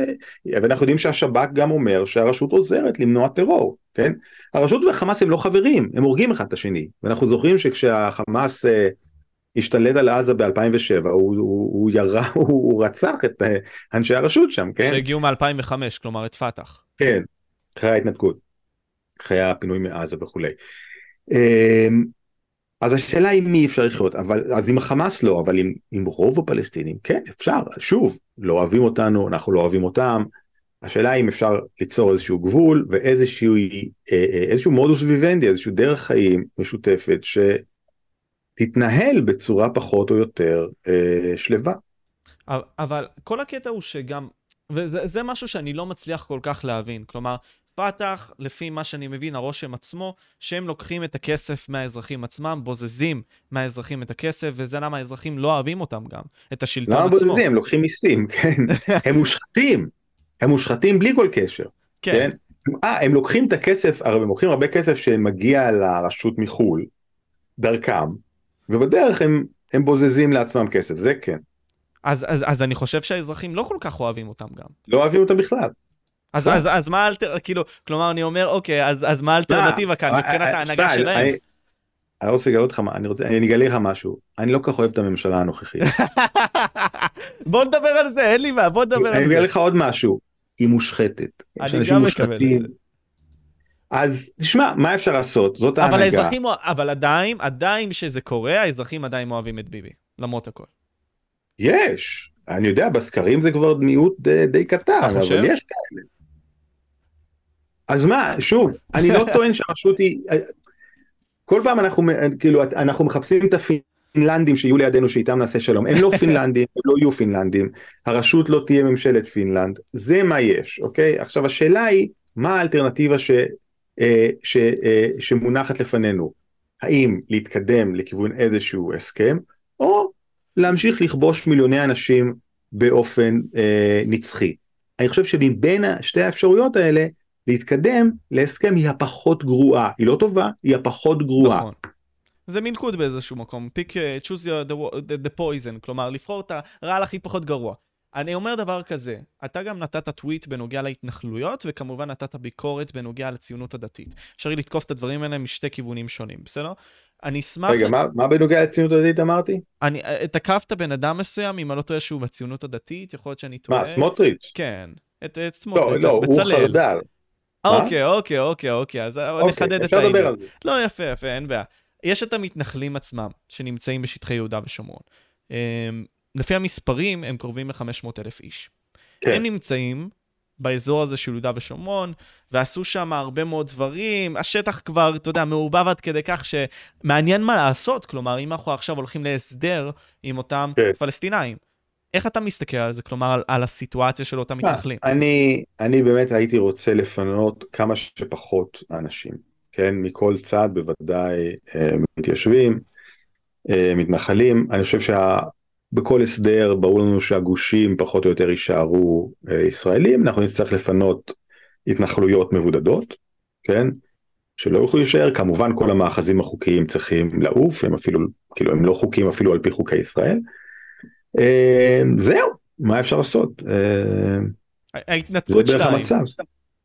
ואנחנו יודעים שהשב"כ גם אומר שהרשות עוזרת למנוע טרור, כן? הרשות והחמאס הם לא חברים, הם הורגים אחד את השני, ואנחנו זוכרים שכשהחמאס אה, השתלט על עזה ב-2007, הוא, הוא, הוא ירה, הוא, הוא רצח את אה, אנשי הרשות שם, כן? שהגיעו מ-2005, כלומר את פת"ח. כן, אחרי ההתנתקות, אחרי הפינוי מעזה וכולי. אז השאלה היא מי אפשר לחיות, אבל אז עם החמאס לא, אבל עם, עם רוב הפלסטינים כן אפשר, שוב, לא אוהבים אותנו, אנחנו לא אוהבים אותם, השאלה אם אפשר ליצור איזשהו גבול ואיזשהו אה, אה, איזשהו מודוס ויבנדי, איזשהו דרך חיים משותפת שתתנהל בצורה פחות או יותר אה, שלווה. אבל כל הקטע הוא שגם, וזה משהו שאני לא מצליח כל כך להבין, כלומר, פת"ח, לפי מה שאני מבין, הרושם עצמו, שהם לוקחים את הכסף מהאזרחים עצמם, בוזזים מהאזרחים את הכסף, וזה למה האזרחים לא אוהבים אותם גם, את השלטון למה עצמו. למה בוזזים? הם לוקחים מיסים, כן. הם מושחתים. הם מושחתים בלי כל קשר. כן. כן? אה, הם לוקחים את הכסף, הרי הם לוקחים הרבה כסף שמגיע לרשות מחו"ל, דרכם, ובדרך הם, הם בוזזים לעצמם כסף, זה כן. אז, אז, אז אני חושב שהאזרחים לא כל כך אוהבים אותם גם. לא אוהבים אותם בכלל. אז, אז, אז מה האלטר... כאילו, כלומר, אני אומר, אוקיי, אז, אז מה האלטרנטיבה כאן מבחינת ההנהגה שלהם? אני לא רוצה לגלות לך מה, אני רוצה, אני אגלה לך משהו, אני לא כל כך אוהב את הממשלה הנוכחית. בוא נדבר על זה, אין לי מה, בוא נדבר על זה. אני אגלה לך עוד משהו, היא מושחתת. אני גם מקבל את זה. אז תשמע, מה אפשר לעשות? זאת ההנהגה. אבל האזרחים, אבל עדיין, עדיין כשזה קורה, האזרחים עדיין אוהבים את ביבי, למרות הכל. יש, אני יודע, בסקרים זה כבר מיעוט די, די קטן, אבל יש כאלה. אז מה, שוב, אני לא טוען שהרשות היא, כל פעם אנחנו, כאילו, אנחנו מחפשים את הפינלנדים שיהיו לידינו שאיתם נעשה שלום, הם לא פינלנדים, הם לא יהיו פינלנדים, הרשות לא תהיה ממשלת פינלנד, זה מה יש, אוקיי? עכשיו השאלה היא, מה האלטרנטיבה ש, אה, ש, אה, שמונחת לפנינו? האם להתקדם לכיוון איזשהו הסכם, או להמשיך לכבוש מיליוני אנשים באופן אה, נצחי. אני חושב שמבין שתי האפשרויות האלה, להתקדם להסכם היא הפחות גרועה, היא לא טובה, היא הפחות גרועה. נכון. זה מלכוד באיזשהו מקום, פיק, uh, choose your, the, the, the poison, כלומר לבחור את הרעל הכי פחות גרוע. אני אומר דבר כזה, אתה גם נתת טוויט בנוגע להתנחלויות, וכמובן נתת ביקורת בנוגע לציונות הדתית. אפשר לתקוף את הדברים האלה משתי כיוונים שונים, בסדר? אני אשמח... רגע, מה, מה בנוגע לציונות הדתית אמרתי? אני, אה, תקפת בן אדם מסוים, אם אני לא טועה שהוא בציונות הדתית, יכול להיות שאני טועה. מה, סמוטריץ'? כן, את, את סמוטריץ', לא, לא, הוא חרד"ל. אוקיי, אוקיי, אוקיי, אוקיי, אז אוקיי, נחדד את העניין. אפשר לדבר על זה. לא, יפה, יפה, אין בעיה. יש את המתנחלים עצמם, שנמצאים בשטחי יהודה ושומרון. אמ, לפי המספרים, הם קרובים ל-500 אלף איש. כן. הם נמצאים באזור הזה של יהודה ושומרון, ועשו שם הרבה מאוד דברים. השטח כבר, אתה יודע, מעורבב עד כדי כך שמעניין מה לעשות. כלומר, אם אנחנו עכשיו הולכים להסדר עם אותם כן. פלסטינאים. איך אתה מסתכל על זה? כלומר, על, על הסיטואציה של אותם מתנחלים. אני, אני באמת הייתי רוצה לפנות כמה שפחות אנשים, כן? מכל צד, בוודאי אה, מתיישבים, אה, מתנחלים. אני חושב שבכל הסדר ברור לנו שהגושים פחות או יותר יישארו אה, ישראלים, אנחנו נצטרך לפנות התנחלויות מבודדות, כן? שלא יוכלו להישאר, כמובן כל המאחזים החוקיים צריכים לעוף, הם אפילו, כאילו הם לא חוקיים אפילו על פי חוקי ישראל. אה, זהו, מה אפשר לעשות? אה, ההתנתקות 2.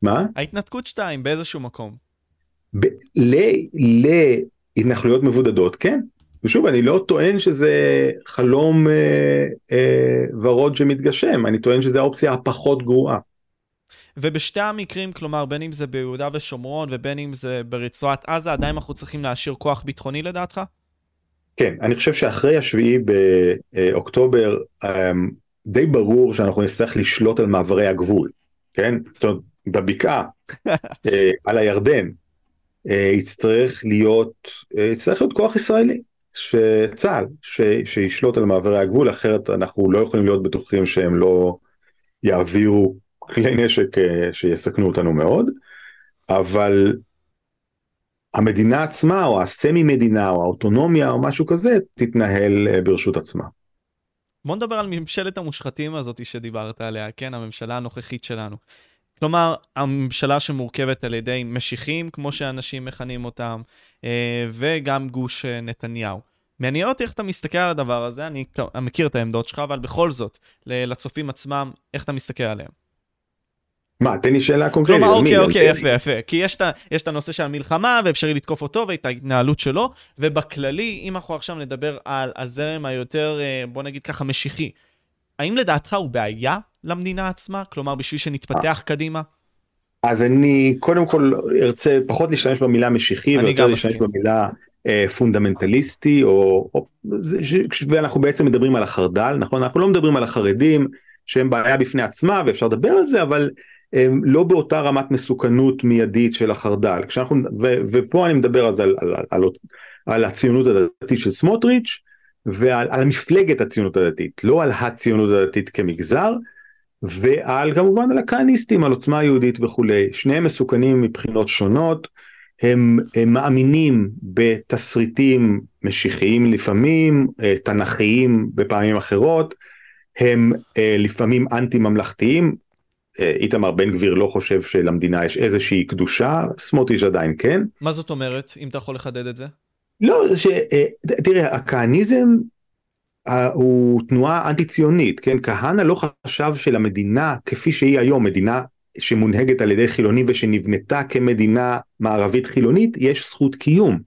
מה? ההתנתקות 2 באיזשהו מקום. להתנחלויות מבודדות, כן. ושוב, אני לא טוען שזה חלום אה, אה, ורוד שמתגשם, אני טוען שזה האופציה הפחות גרועה. ובשתי המקרים, כלומר, בין אם זה ביהודה ושומרון ובין אם זה ברצועת עזה, עדיין אנחנו צריכים להשאיר כוח ביטחוני לדעתך? כן, אני חושב שאחרי השביעי באוקטובר אמ, די ברור שאנחנו נצטרך לשלוט על מעברי הגבול, כן? זאת אומרת, בבקעה, אה, על הירדן, אה, יצטרך להיות, אה, יצטרך להיות כוח ישראלי, שצה"ל, ש, שישלוט על מעברי הגבול, אחרת אנחנו לא יכולים להיות בטוחים שהם לא יעבירו כלי נשק שיסכנו אותנו מאוד, אבל המדינה עצמה או הסמי מדינה או האוטונומיה או משהו כזה תתנהל אה, ברשות עצמה. בוא נדבר על ממשלת המושחתים הזאת שדיברת עליה, כן, הממשלה הנוכחית שלנו. כלומר, הממשלה שמורכבת על ידי משיחים, כמו שאנשים מכנים אותם, אה, וגם גוש אה, נתניהו. מעניין אותי איך אתה מסתכל על הדבר הזה, אני מכיר את העמדות שלך, אבל בכל זאת, לצופים עצמם, איך אתה מסתכל עליהם? מה, תן לי שאלה קונקרטית. כלומר, אוקיי, אוקיי, יפה, יפה. כי יש את הנושא של המלחמה, ואפשרי לתקוף אותו, ואת ההתנהלות שלו, ובכללי, אם אנחנו עכשיו נדבר על הזרם היותר, אה, בוא נגיד ככה, משיחי, האם לדעתך הוא בעיה למדינה עצמה? כלומר, בשביל שנתפתח קדימה? אז אני קודם כל ארצה פחות להשתמש במילה משיחי, ויותר להשתמש במילה אה, פונדמנטליסטי, או, ואנחנו בעצם מדברים על החרד"ל, נכון? אנחנו לא מדברים על החרדים, שהם בעיה בפני עצמה, ואפשר לדבר על זה, אבל הם לא באותה רמת מסוכנות מיידית של החרד"ל. כשאנחנו, ו, ופה אני מדבר על, על, על, על, על הציונות הדתית של סמוטריץ', ועל על מפלגת הציונות הדתית, לא על הציונות הדתית כמגזר, ועל כמובן על הכהניסטים, על עוצמה יהודית וכולי. שניהם מסוכנים מבחינות שונות, הם, הם מאמינים בתסריטים משיחיים לפעמים, אה, תנכיים בפעמים אחרות, הם אה, לפעמים אנטי ממלכתיים, איתמר בן גביר לא חושב שלמדינה יש איזושהי קדושה, סמוטריץ' עדיין כן. מה זאת אומרת, אם אתה יכול לחדד את זה? לא, ש, אה, תראה, הכהניזם הוא תנועה אנטי ציונית, כן? כהנא לא חשב שלמדינה כפי שהיא היום, מדינה שמונהגת על ידי חילונים ושנבנתה כמדינה מערבית חילונית, יש זכות קיום.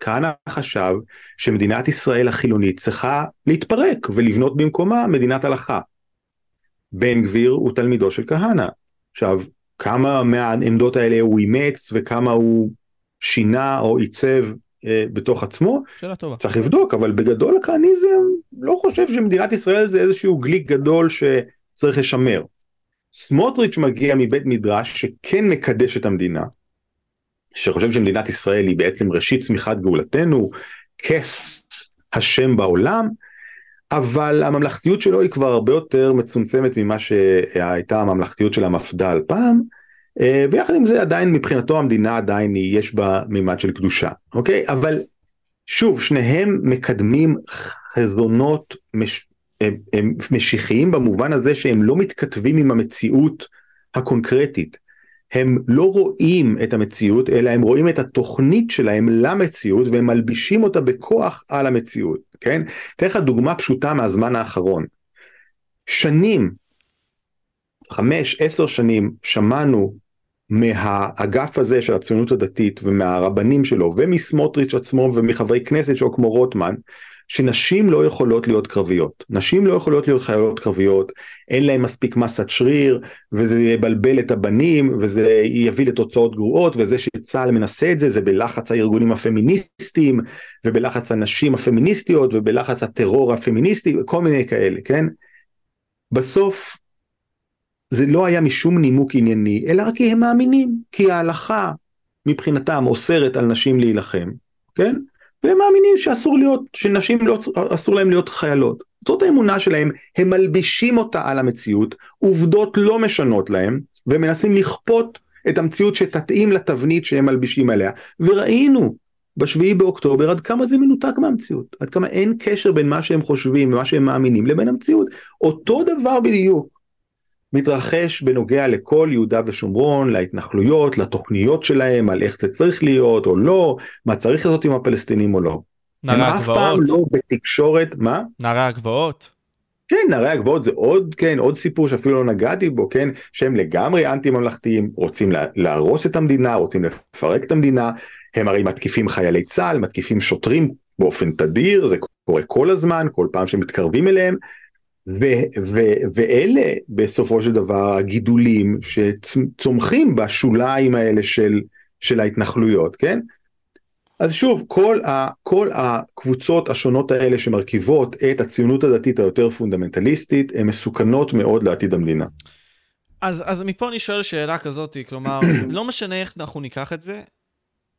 כהנא חשב שמדינת ישראל החילונית צריכה להתפרק ולבנות במקומה מדינת הלכה. בן גביר הוא תלמידו של כהנא. עכשיו, כמה מהעמדות האלה הוא אימץ וכמה הוא שינה או עיצב אה, בתוך עצמו, שאלה טובה. צריך לבדוק, אבל בגדול הכהניזם לא חושב שמדינת ישראל זה איזשהו גליק גדול שצריך לשמר. סמוטריץ' מגיע מבית מדרש שכן מקדש את המדינה, שחושב שמדינת ישראל היא בעצם ראשית צמיחת גאולתנו, כס השם בעולם, אבל הממלכתיות שלו היא כבר הרבה יותר מצומצמת ממה שהייתה הממלכתיות של המפד"ל פעם, אה, ויחד עם זה עדיין מבחינתו המדינה עדיין יש בה מימד של קדושה, אוקיי? אבל שוב, שניהם מקדמים חזונות מש... הם, הם משיחיים במובן הזה שהם לא מתכתבים עם המציאות הקונקרטית. הם לא רואים את המציאות, אלא הם רואים את התוכנית שלהם למציאות והם מלבישים אותה בכוח על המציאות, כן? אתן לך דוגמה פשוטה מהזמן האחרון. שנים, חמש, עשר שנים, שמענו מהאגף הזה של הציונות הדתית ומהרבנים שלו ומסמוטריץ' עצמו ומחברי כנסת שלו כמו רוטמן שנשים לא יכולות להיות קרביות, נשים לא יכולות להיות חיילות קרביות, אין להן מספיק מסת שריר וזה יבלבל את הבנים וזה יביא לתוצאות גרועות וזה שצה"ל מנסה את זה זה בלחץ הארגונים הפמיניסטיים ובלחץ הנשים הפמיניסטיות ובלחץ הטרור הפמיניסטי כל מיני כאלה כן. בסוף זה לא היה משום נימוק ענייני אלא רק כי הם מאמינים כי ההלכה מבחינתם אוסרת על נשים להילחם כן והם מאמינים שאסור להיות, שנשים לא, אסור להם להיות חיילות. זאת האמונה שלהם, הם מלבישים אותה על המציאות, עובדות לא משנות להם, ומנסים לכפות את המציאות שתתאים לתבנית שהם מלבישים עליה. וראינו בשביעי באוקטובר עד כמה זה מנותק מהמציאות, עד כמה אין קשר בין מה שהם חושבים ומה שהם מאמינים לבין המציאות. אותו דבר בדיוק מתרחש בנוגע לכל יהודה ושומרון, להתנחלויות, לתוכניות שלהם, על איך זה צריך להיות או לא, מה צריך לעשות עם הפלסטינים או לא. נערי הגבעות. הם אף פעם לא בתקשורת, מה? נערי הגבעות. כן, נערי הגבעות זה עוד, כן, עוד סיפור שאפילו לא נגעתי בו, כן, שהם לגמרי אנטי ממלכתיים, רוצים להרוס את המדינה, רוצים לפרק את המדינה, הם הרי מתקיפים חיילי צה"ל, מתקיפים שוטרים באופן תדיר, זה קורה כל הזמן, כל פעם שמתקרבים אליהם, ו- ו- ואלה בסופו של דבר הגידולים שצומחים בשוליים האלה של, של ההתנחלויות, כן? אז שוב, כל, ה, כל הקבוצות השונות האלה שמרכיבות את הציונות הדתית היותר פונדמנטליסטית, הן מסוכנות מאוד לעתיד המדינה. אז, אז מפה אני שואל שאלה כזאת, כלומר, לא משנה איך אנחנו ניקח את זה,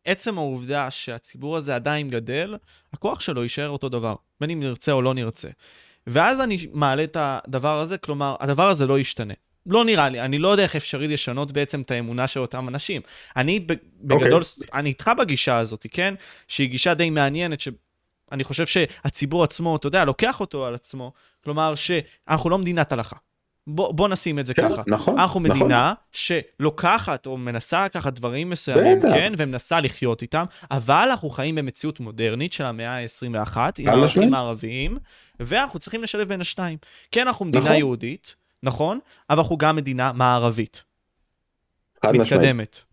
עצם העובדה שהציבור הזה עדיין גדל, הכוח שלו יישאר אותו דבר, בין אם נרצה או לא נרצה. ואז אני מעלה את הדבר הזה, כלומר, הדבר הזה לא ישתנה. לא נראה לי, אני לא יודע איך אפשרי לשנות בעצם את האמונה של אותם אנשים. אני בגדול, okay. אוקיי. אני איתך בגישה הזאת, כן? שהיא גישה די מעניינת, שאני חושב שהציבור עצמו, אתה יודע, לוקח אותו על עצמו, כלומר שאנחנו לא מדינת הלכה. בוא, בוא נשים את זה כן, ככה. נכון, אנחנו נכון. מדינה שלוקחת או מנסה לקחת דברים מסוימים, בטח. כן, ומנסה לחיות איתם, אבל אנחנו חיים במציאות מודרנית של המאה ה-21, עם חד ערכים משמעית. מערביים, ואנחנו צריכים לשלב בין השניים. כן, אנחנו מדינה נכון. יהודית, נכון, אבל אנחנו גם מדינה מערבית, חד משמעית.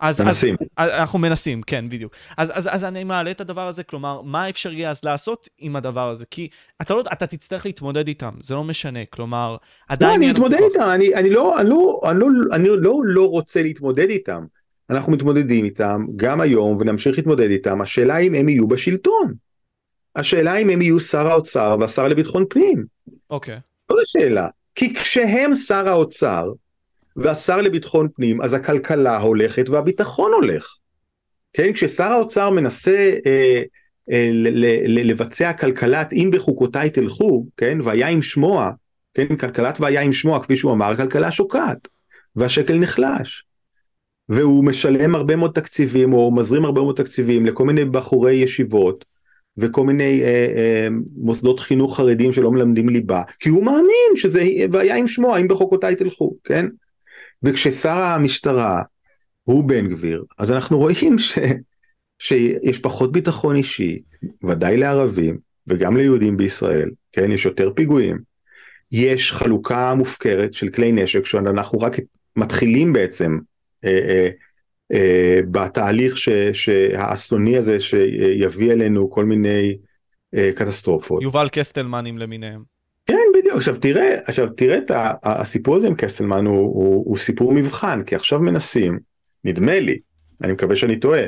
אז, אז, מנסים. אז אנחנו מנסים, כן, בדיוק. אז, אז, אז אני מעלה את הדבר הזה, כלומר, מה אפשר יהיה אז לעשות עם הדבר הזה? כי אתה לא, אתה תצטרך להתמודד איתם, זה לא משנה, כלומר, עדיין... לא, אני אתמודד כוח. איתם, אני, אני, לא, אני, לא, אני, לא, אני לא, לא רוצה להתמודד איתם. אנחנו מתמודדים איתם גם היום ונמשיך להתמודד איתם. השאלה אם הם יהיו בשלטון. השאלה אם הם יהיו שר האוצר והשר לביטחון פנים. אוקיי. זאת השאלה. כי כשהם שר האוצר והשר לביטחון פנים, אז הכלכלה הולכת והביטחון הולך. כן, כששר האוצר מנסה אה, אה, ל- ל- ל- לבצע כלכלת אם בחוקותיי תלכו, כן, והיה עם שמוע, כן, כלכלת והיה עם שמוע, כפי שהוא אמר, הכלכלה שוקעת, והשקל נחלש. והוא משלם הרבה מאוד תקציבים, או מזרים הרבה מאוד תקציבים לכל מיני בחורי ישיבות, וכל מיני אה, אה, מוסדות חינוך חרדים שלא מלמדים ליבה, כי הוא מאמין שזה, והיה עם שמוע, אם בחוקותיי תלכו, כן? וכששר המשטרה הוא בן גביר, אז אנחנו רואים ש, שיש פחות ביטחון אישי, ודאי לערבים וגם ליהודים בישראל, כן, יש יותר פיגועים, יש חלוקה מופקרת של כלי נשק שאנחנו רק מתחילים בעצם אה, אה, אה, בתהליך ש, שהאסוני הזה שיביא אלינו כל מיני אה, קטסטרופות. יובל קסטלמנים למיניהם. בדיוק עכשיו תראה עכשיו תראה את הסיפור הזה עם קסלמן הוא, הוא, הוא סיפור מבחן כי עכשיו מנסים נדמה לי אני מקווה שאני טועה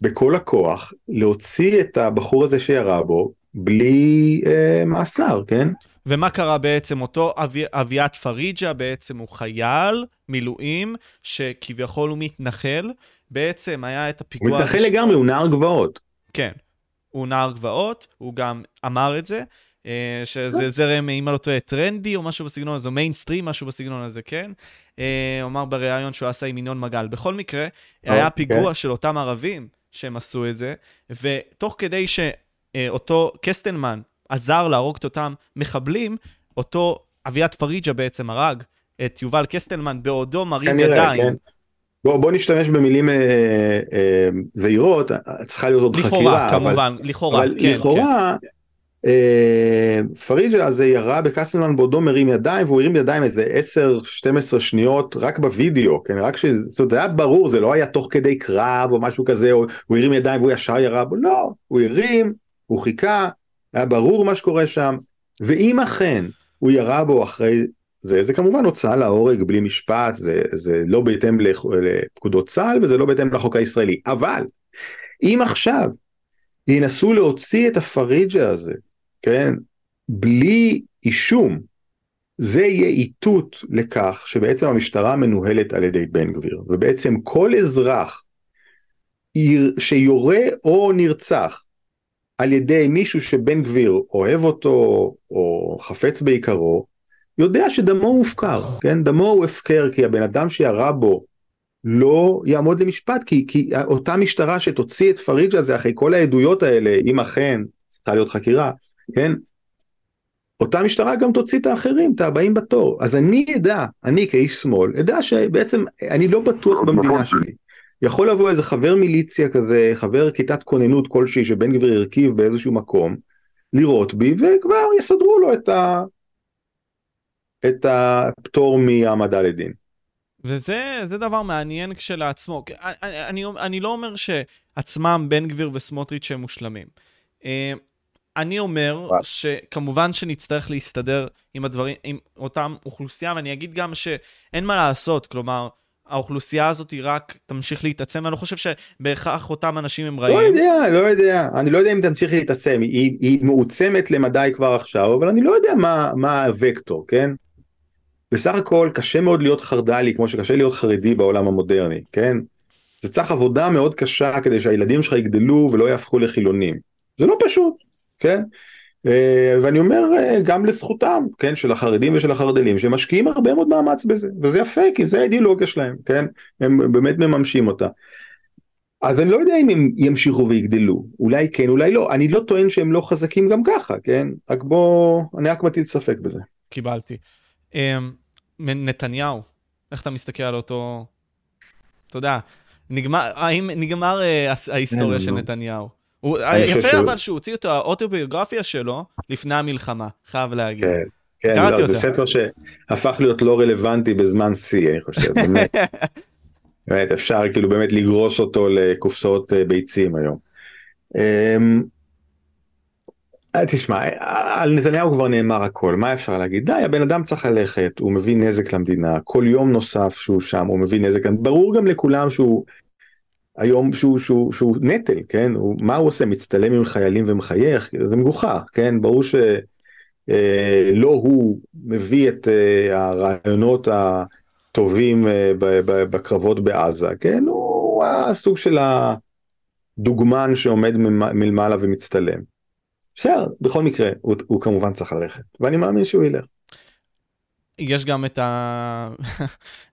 בכל הכוח להוציא את הבחור הזה שירה בו בלי אה, מאסר כן ומה קרה בעצם? אותו אבי, אביעד פריג'ה בעצם הוא חייל מילואים, שכביכול הוא מתנחל. בעצם היה את הוא הפיגוע... מתנחל הזה ש- לגמרי הוא נער גבעות כן. הוא נער גבעות, הוא גם אמר את זה, שזה זרם, אם אני לא טועה, טרנדי או משהו בסגנון הזה, או מיינסטרים, משהו בסגנון הזה, כן? אה, אמר בריאיון שהוא עשה עם ינון מגל. בכל מקרה, היה אוקיי. פיגוע של אותם ערבים שהם עשו את זה, ותוך כדי שאותו קסטלמן עזר להרוג את אותם מחבלים, אותו אביעד פריג'ה בעצם הרג את יובל קסטלמן בעודו מרים ידיים. כן בוא, בוא נשתמש במילים אה, אה, זהירות צריכה להיות עוד לכאורה, חקירה אבל כמובן, לכאורה, אבל כן, כן. לכאורה, אה, פריג'ה הזה ירה בקסלמן בעודו מרים ידיים והוא הרים ידיים איזה 10-12 שניות רק בווידאו, כן, רק ש... זאת אומרת, זה היה ברור, זה לא היה תוך כדי קרב או משהו כזה, או הוא הרים ידיים והוא ישר ירה בו, לא, הוא הרים, הוא חיכה, היה ברור מה שקורה שם, ואם אכן הוא ירה בו אחרי זה, זה כמובן הוצאה להורג בלי משפט, זה, זה לא בהתאם לפקודות צה"ל וזה לא בהתאם לחוק הישראלי, אבל אם עכשיו ינסו להוציא את הפריג'ה הזה, כן, בלי אישום, זה יהיה איתות לכך שבעצם המשטרה מנוהלת על ידי בן גביר, ובעצם כל אזרח שיורה או נרצח על ידי מישהו שבן גביר אוהב אותו או חפץ בעיקרו, יודע שדמו מופקר, כן? דמו הוא הפקר כי הבן אדם שירה בו לא יעמוד למשפט כי, כי אותה משטרה שתוציא את פריג'ה הזה אחרי כל העדויות האלה אם אכן צריכה להיות חקירה כן אותה משטרה גם תוציא את האחרים את הבאים בתור אז אני אדע אני כאיש שמאל אדע שבעצם אני לא בטוח במדינה שלי יכול לבוא איזה חבר מיליציה כזה חבר כיתת כוננות כלשהי שבן גביר הרכיב באיזשהו מקום לירות בי וכבר יסדרו לו את, ה... את הפטור מהעמדה לדין. וזה זה דבר מעניין כשלעצמו. אני, אני, אני לא אומר שעצמם בן גביר וסמוטריץ' הם מושלמים. אני אומר שכמובן שנצטרך להסתדר עם הדברים, עם אותם אוכלוסייה, ואני אגיד גם שאין מה לעשות, כלומר, האוכלוסייה הזאת היא רק תמשיך להתעצם, ואני לא חושב שבהכרח אותם אנשים הם רעים. לא יודע, לא יודע, אני לא יודע אם תמשיך להתעצם, היא, היא מעוצמת למדי כבר עכשיו, אבל אני לא יודע מה, מה הוקטור, כן? בסך הכל קשה מאוד להיות חרד"לי כמו שקשה להיות חרדי בעולם המודרני, כן? זה צריך עבודה מאוד קשה כדי שהילדים שלך יגדלו ולא יהפכו לחילונים. זה לא פשוט, כן? ואני אומר גם לזכותם, כן, של החרדים ושל החרדלים, שמשקיעים הרבה מאוד מאמץ בזה, וזה יפה, כי זה האידיאולוגיה שלהם, כן? הם באמת מממשים אותה. אז אני לא יודע אם הם ימשיכו ויגדלו, אולי כן, אולי לא, אני לא טוען שהם לא חזקים גם ככה, כן? רק בוא, אני רק מטיל ספק בזה. קיבלתי. אמ, נתניהו, איך אתה מסתכל על אותו, אתה יודע, נגמר, האם נגמר אה, ההיסטוריה של נתניהו? הוא, יפה אבל שהוא הוציא את האוטוביוגרפיה שלו לפני המלחמה, חייב להגיד. כן, כן, לא, זה ספר שהפך להיות לא רלוונטי בזמן שיא, אני חושב, באמת. באמת, אפשר כאילו באמת לגרוס אותו לקופסאות אה, ביצים היום. אמ, אה, תשמע, על נתניהו כבר נאמר הכל, מה אפשר להגיד? די, הבן אדם צריך ללכת, הוא מביא נזק למדינה, כל יום נוסף שהוא שם הוא מביא נזק, ברור גם לכולם שהוא היום שהוא, שהוא, שהוא נטל, כן? הוא, מה הוא עושה? מצטלם עם חיילים ומחייך? זה מגוחך, כן? ברור שלא אה, הוא מביא את אה, הרעיונות הטובים אה, בקרבות בעזה, כן? הוא הסוג של הדוגמן שעומד מלמעלה ומצטלם. בסדר, בכל מקרה, הוא, הוא כמובן צריך ללכת, ואני מאמין שהוא ילך. יש גם את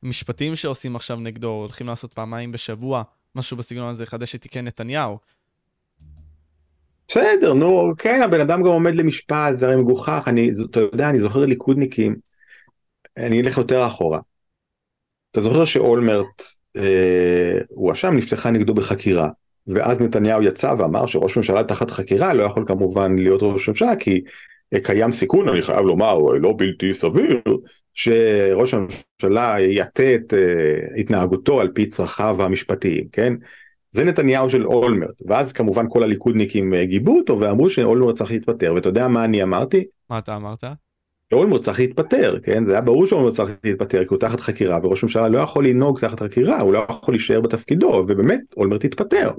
המשפטים שעושים עכשיו נגדו, הולכים לעשות פעמיים בשבוע, משהו בסגנון הזה, חדש את תיקי נתניהו. בסדר, נו, כן, הבן אדם גם עומד למשפט, זה הרי מגוחך, אני, אתה יודע, אני זוכר ליכודניקים, אני אלך יותר אחורה. אתה זוכר שאולמרט אה, הואשם, נפתחה נגדו בחקירה, ואז נתניהו יצא ואמר שראש ממשלה תחת חקירה לא יכול כמובן להיות ראש ממשלה, כי קיים סיכון, אני חייב לומר, לא בלתי סביר, שראש הממשלה יטה את uh, התנהגותו על פי צרכיו המשפטיים, כן? זה נתניהו של אולמרט, ואז כמובן כל הליכודניקים uh, גיבו אותו ואמרו שאולמרט צריך להתפטר, ואתה יודע מה אני אמרתי? מה אתה אמרת? אולמרט צריך להתפטר, כן? זה היה ברור שאולמרט צריך להתפטר כי הוא תחת חקירה וראש הממשלה לא יכול לנהוג תחת חקירה, הוא לא יכול להישאר בתפקידו, ובאמת אולמרט התפטר.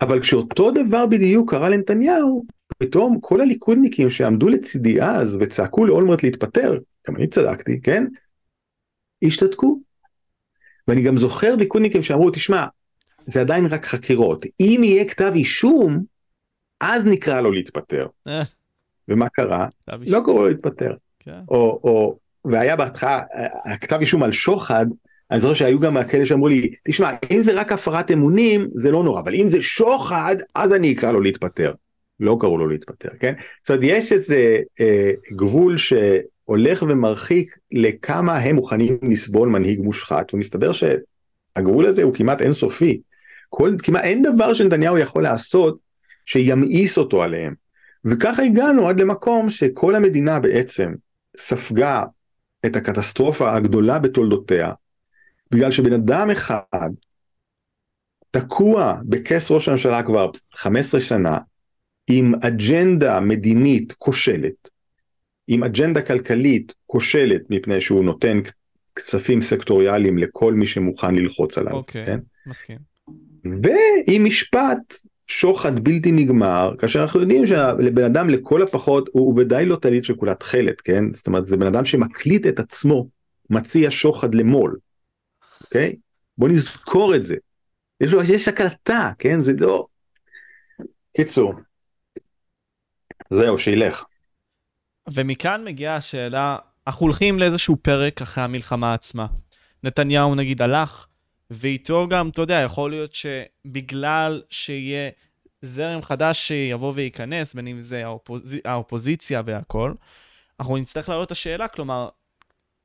אבל כשאותו דבר בדיוק קרה לנתניהו, פתאום כל הליכודניקים שעמדו לצידי אז וצעקו לאולמרט להתפטר, גם אני צדקתי, כן? השתתקו. ואני גם זוכר ליכודניקים שאמרו, תשמע, זה עדיין רק חקירות, אם יהיה כתב אישום, אז נקרא לו להתפטר. אה. ומה קרה? לא קראו לו להתפטר. כן. או, או, והיה בהתחלה, הכתב אישום על שוחד, אני זוכר שהיו גם כאלה שאמרו לי, תשמע, אם זה רק הפרת אמונים, זה לא נורא, אבל אם זה שוחד, אז אני אקרא לו להתפטר. לא קראו לו להתפטר, כן? זאת אומרת, יש איזה אה, גבול שהולך ומרחיק לכמה הם מוכנים לסבול מנהיג מושחת, ומסתבר שהגבול הזה הוא כמעט אינסופי. כל, כמעט אין דבר שנתניהו יכול לעשות שימאיס אותו עליהם. וככה הגענו עד למקום שכל המדינה בעצם ספגה את הקטסטרופה הגדולה בתולדותיה, בגלל שבן אדם אחד תקוע בכס ראש הממשלה כבר 15 שנה, עם אג'נדה מדינית כושלת, עם אג'נדה כלכלית כושלת מפני שהוא נותן כספים סקטוריאליים לכל מי שמוכן ללחוץ עליו, אוקיי, כן? מסכים. ועם משפט שוחד בלתי נגמר, כאשר אנחנו יודעים שלבן אדם לכל הפחות הוא, הוא בוודאי לא טלית שכולה תכלת, כן? זאת אומרת זה בן אדם שמקליט את עצמו, מציע שוחד למו"ל, אוקיי? בוא נזכור את זה. יש, לו, יש הקלטה, כן? זה לא... קיצור, זהו, שילך. ומכאן מגיעה השאלה, אנחנו הולכים לאיזשהו פרק אחרי המלחמה עצמה. נתניהו נגיד הלך, ואיתו גם, אתה יודע, יכול להיות שבגלל שיהיה זרם חדש שיבוא וייכנס, בין אם זה האופוז... האופוזיציה והכל, אנחנו נצטרך להעלות את השאלה, כלומר,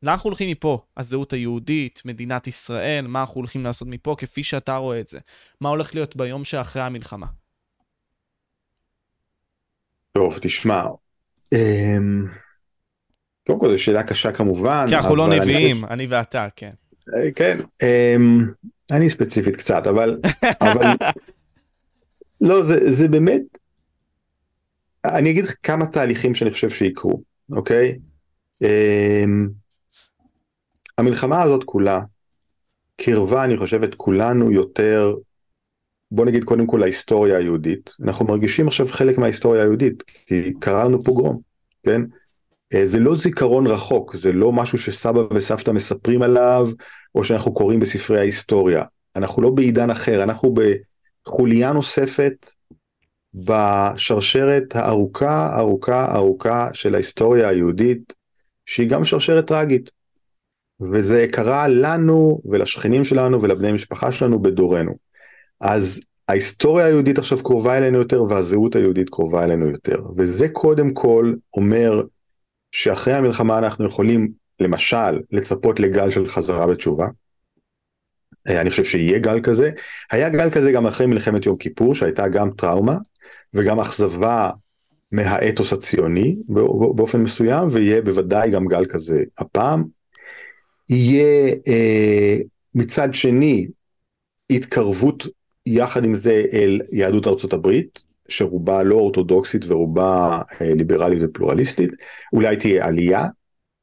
לאן אנחנו הולכים מפה? הזהות היהודית, מדינת ישראל, מה אנחנו הולכים לעשות מפה, כפי שאתה רואה את זה? מה הולך להיות ביום שאחרי המלחמה? טוב, תשמע, קודם כל זו שאלה קשה כמובן. כי אנחנו לא נביאים, אני ואתה, כן. אה, כן, אמ, אני ספציפית קצת, אבל, לא, זה, זה באמת, אני אגיד לך כמה תהליכים שאני חושב שיקרו, אוקיי? אמ, המלחמה הזאת כולה קרבה, אני חושב, את כולנו יותר בוא נגיד קודם כל ההיסטוריה היהודית, אנחנו מרגישים עכשיו חלק מההיסטוריה היהודית, כי קרה לנו פוגרום, כן? אה, זה לא זיכרון רחוק, זה לא משהו שסבא וסבתא מספרים עליו, או שאנחנו קוראים בספרי ההיסטוריה. אנחנו לא בעידן אחר, אנחנו בחוליה נוספת בשרשרת הארוכה, ארוכה, ארוכה של ההיסטוריה היהודית, שהיא גם שרשרת טרגית. וזה קרה לנו ולשכנים שלנו ולבני משפחה שלנו בדורנו. אז ההיסטוריה היהודית עכשיו קרובה אלינו יותר והזהות היהודית קרובה אלינו יותר וזה קודם כל אומר שאחרי המלחמה אנחנו יכולים למשל לצפות לגל של חזרה בתשובה. אה, אני חושב שיהיה גל כזה. היה גל כזה גם אחרי מלחמת יום כיפור שהייתה גם טראומה וגם אכזבה מהאתוס הציוני באופן מסוים ויהיה בוודאי גם גל כזה הפעם. יהיה אה, מצד שני התקרבות יחד עם זה אל יהדות ארצות הברית שרובה לא אורתודוקסית ורובה אה, ליברלית ופלורליסטית אולי תהיה עלייה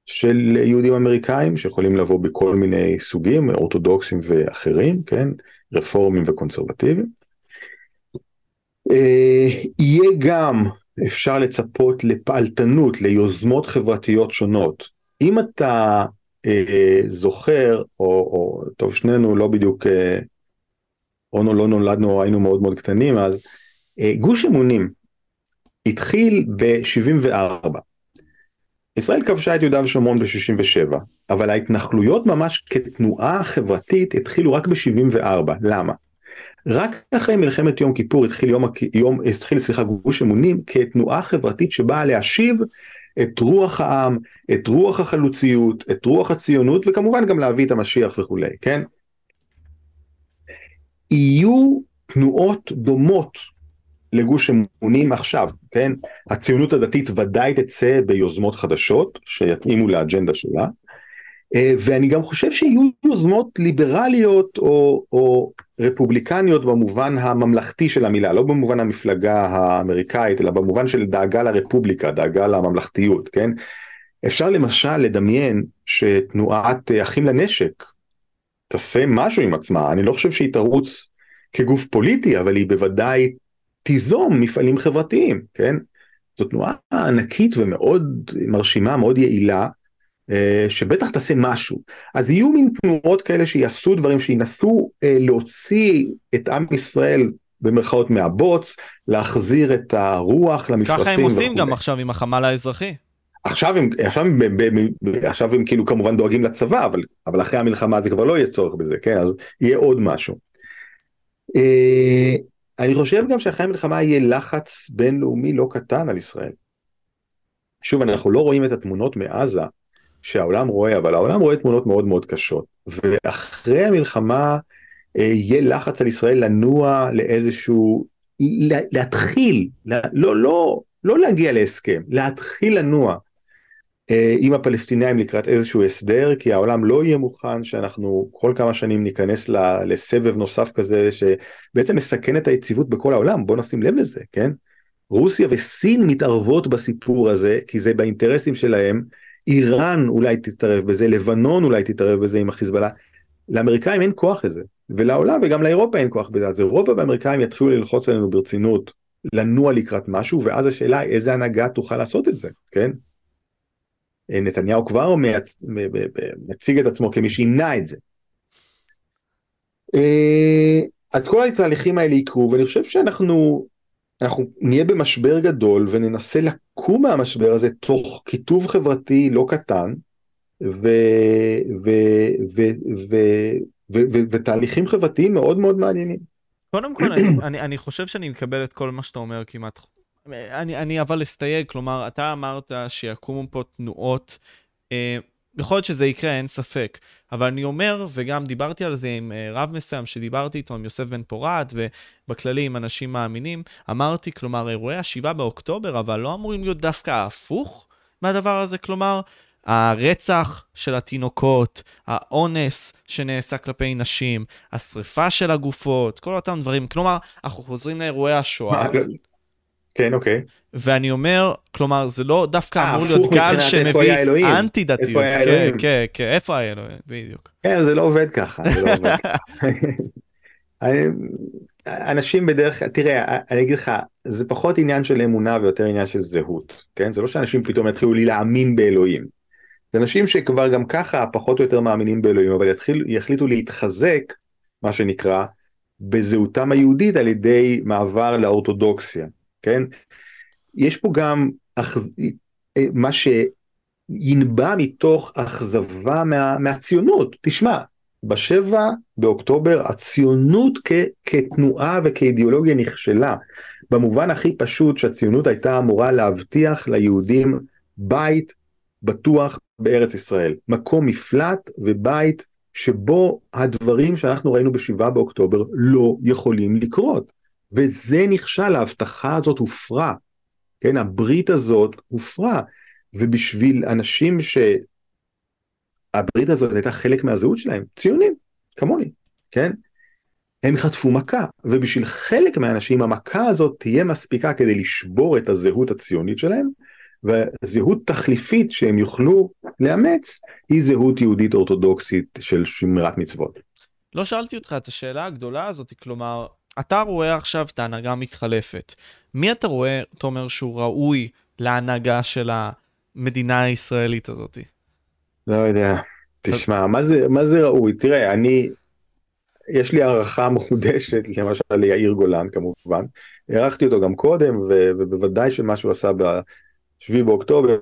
של יהודים אמריקאים שיכולים לבוא בכל מיני סוגים אורתודוקסים ואחרים כן רפורמים וקונסרבטיביים. אה, יהיה גם אפשר לצפות לפעלתנות ליוזמות חברתיות שונות אם אתה אה, זוכר או, או טוב שנינו לא בדיוק אה, או לא נולדנו היינו מאוד מאוד קטנים אז אה, גוש אמונים התחיל ב-74 ישראל כבשה את יהודה ושומרון ב-67, אבל ההתנחלויות ממש כתנועה חברתית התחילו רק ב-74, למה? רק אחרי מלחמת יום כיפור התחיל, יום, יום, התחיל סליחה, גוש אמונים כתנועה חברתית שבאה להשיב את רוח העם, את רוח החלוציות, את רוח הציונות וכמובן גם להביא את המשיח וכולי, כן? יהיו תנועות דומות לגוש אמונים עכשיו, כן? הציונות הדתית ודאי תצא ביוזמות חדשות שיתאימו לאג'נדה שלה, אה, ואני גם חושב שיהיו יוזמות ליברליות או, או רפובליקניות במובן הממלכתי של המילה, לא במובן המפלגה האמריקאית, אלא במובן של דאגה לרפובליקה, דאגה לממלכתיות, כן? אפשר למשל לדמיין שתנועת אחים לנשק תעשה משהו עם עצמה, אני לא חושב שהיא תרוץ כגוף פוליטי, אבל היא בוודאי תיזום מפעלים חברתיים, כן? זו תנועה ענקית ומאוד מרשימה, מאוד יעילה, אה, שבטח תעשה משהו. אז יהיו מין תנועות כאלה שיעשו דברים, שינסו אה, להוציא את עם ישראל במרכאות מהבוץ, להחזיר את הרוח למפרשים. ככה הם עושים וכו'. גם עכשיו עם החמ"ל האזרחי. עכשיו הם, עכשיו, הם, עכשיו הם כאילו כמובן דואגים לצבא, אבל, אבל אחרי המלחמה זה כבר לא יהיה צורך בזה, כן? אז יהיה עוד משהו. אה, אני חושב גם שאחרי המלחמה יהיה לחץ בינלאומי לא קטן על ישראל. שוב, אנחנו לא רואים את התמונות מעזה שהעולם רואה, אבל העולם רואה תמונות מאוד מאוד קשות. ואחרי המלחמה אה, יהיה לחץ על ישראל לנוע לאיזשהו, להתחיל, לא, לא, לא להגיע להסכם, להתחיל לנוע עם הפלסטינאים לקראת איזשהו הסדר, כי העולם לא יהיה מוכן שאנחנו כל כמה שנים ניכנס לסבב נוסף כזה שבעצם מסכן את היציבות בכל העולם, בוא נשים לב לזה, כן? רוסיה וסין מתערבות בסיפור הזה, כי זה באינטרסים שלהם, איראן אולי תתערב בזה, לבנון אולי תתערב בזה עם החיזבאללה, לאמריקאים אין כוח לזה, ולעולם וגם לאירופה אין כוח בזה, אז אירופה והאמריקאים יתחילו ללחוץ עלינו ברצינות, לנוע לקראת משהו, ואז השאלה איזה הנהגה תוכל לעשות את זה, כן? נתניהו כבר מייצ... מציג את עצמו כמי שימנע את זה. אה, אז כל התהליכים האלה יקרו ואני חושב שאנחנו אנחנו נהיה במשבר גדול וננסה לקום מהמשבר הזה תוך קיטוב חברתי לא קטן ו... ו... ו... ו... ו... ו... ותהליכים חברתיים מאוד מאוד מעניינים. קודם כל אני, אני, אני חושב שאני מקבל את כל מה שאתה אומר כמעט אני, אני אבל אסתייג, כלומר, אתה אמרת שיקומו פה תנועות, אה, יכול להיות שזה יקרה, אין ספק, אבל אני אומר, וגם דיברתי על זה עם אה, רב מסוים שדיברתי איתו, עם יוסף בן פורת, ובכללי עם אנשים מאמינים, אמרתי, כלומר, אירועי ה-7 באוקטובר, אבל לא אמורים להיות דווקא ההפוך מהדבר הזה, כלומר, הרצח של התינוקות, האונס שנעשה כלפי נשים, השריפה של הגופות, כל אותם דברים. כלומר, אנחנו חוזרים לאירועי השואה. כן, אוקיי. ואני אומר, כלומר, זה לא דווקא אה, אמור להיות גל שמביא אנטי דתיות. כן, כן, כן, איפה היה אלוהים? בדיוק. כן, זה לא עובד ככה, לא אנשים בדרך כלל, תראה, אני אגיד לך, זה פחות עניין של אמונה ויותר עניין של זהות, כן? זה לא שאנשים פתאום יתחילו לי להאמין באלוהים. זה אנשים שכבר גם ככה פחות או יותר מאמינים באלוהים, אבל יתחיל, יחליטו להתחזק, מה שנקרא, בזהותם היהודית על ידי מעבר לאורתודוקסיה. כן? יש פה גם אחז... אה, מה שינבע מתוך אכזבה מה... מהציונות. תשמע, בשבע באוקטובר הציונות כ... כתנועה וכאידיאולוגיה נכשלה. במובן הכי פשוט שהציונות הייתה אמורה להבטיח ליהודים בית, בטוח בארץ ישראל, מקום מפלט ובית שבו הדברים שאנחנו ראינו בשבעה באוקטובר לא יכולים לקרות. וזה נכשל, ההבטחה הזאת הופרה, כן, הברית הזאת הופרה, ובשביל אנשים שהברית הזאת הייתה חלק מהזהות שלהם, ציונים, כמוני, כן, הם חטפו מכה, ובשביל חלק מהאנשים המכה הזאת תהיה מספיקה כדי לשבור את הזהות הציונית שלהם, וזהות תחליפית שהם יוכלו לאמץ היא זהות יהודית אורתודוקסית של שמירת מצוות. לא שאלתי אותך את השאלה הגדולה הזאת, כלומר, אתה רואה עכשיו את ההנהגה המתחלפת. מי אתה רואה, תומר, שהוא ראוי להנהגה של המדינה הישראלית הזאת? לא יודע. תשמע, מה זה, מה זה ראוי? תראה, אני, יש לי הערכה מחודשת, למשל ליאיר גולן כמובן. הערכתי אותו גם קודם, ובוודאי שמה שהוא עשה ב-7 באוקטובר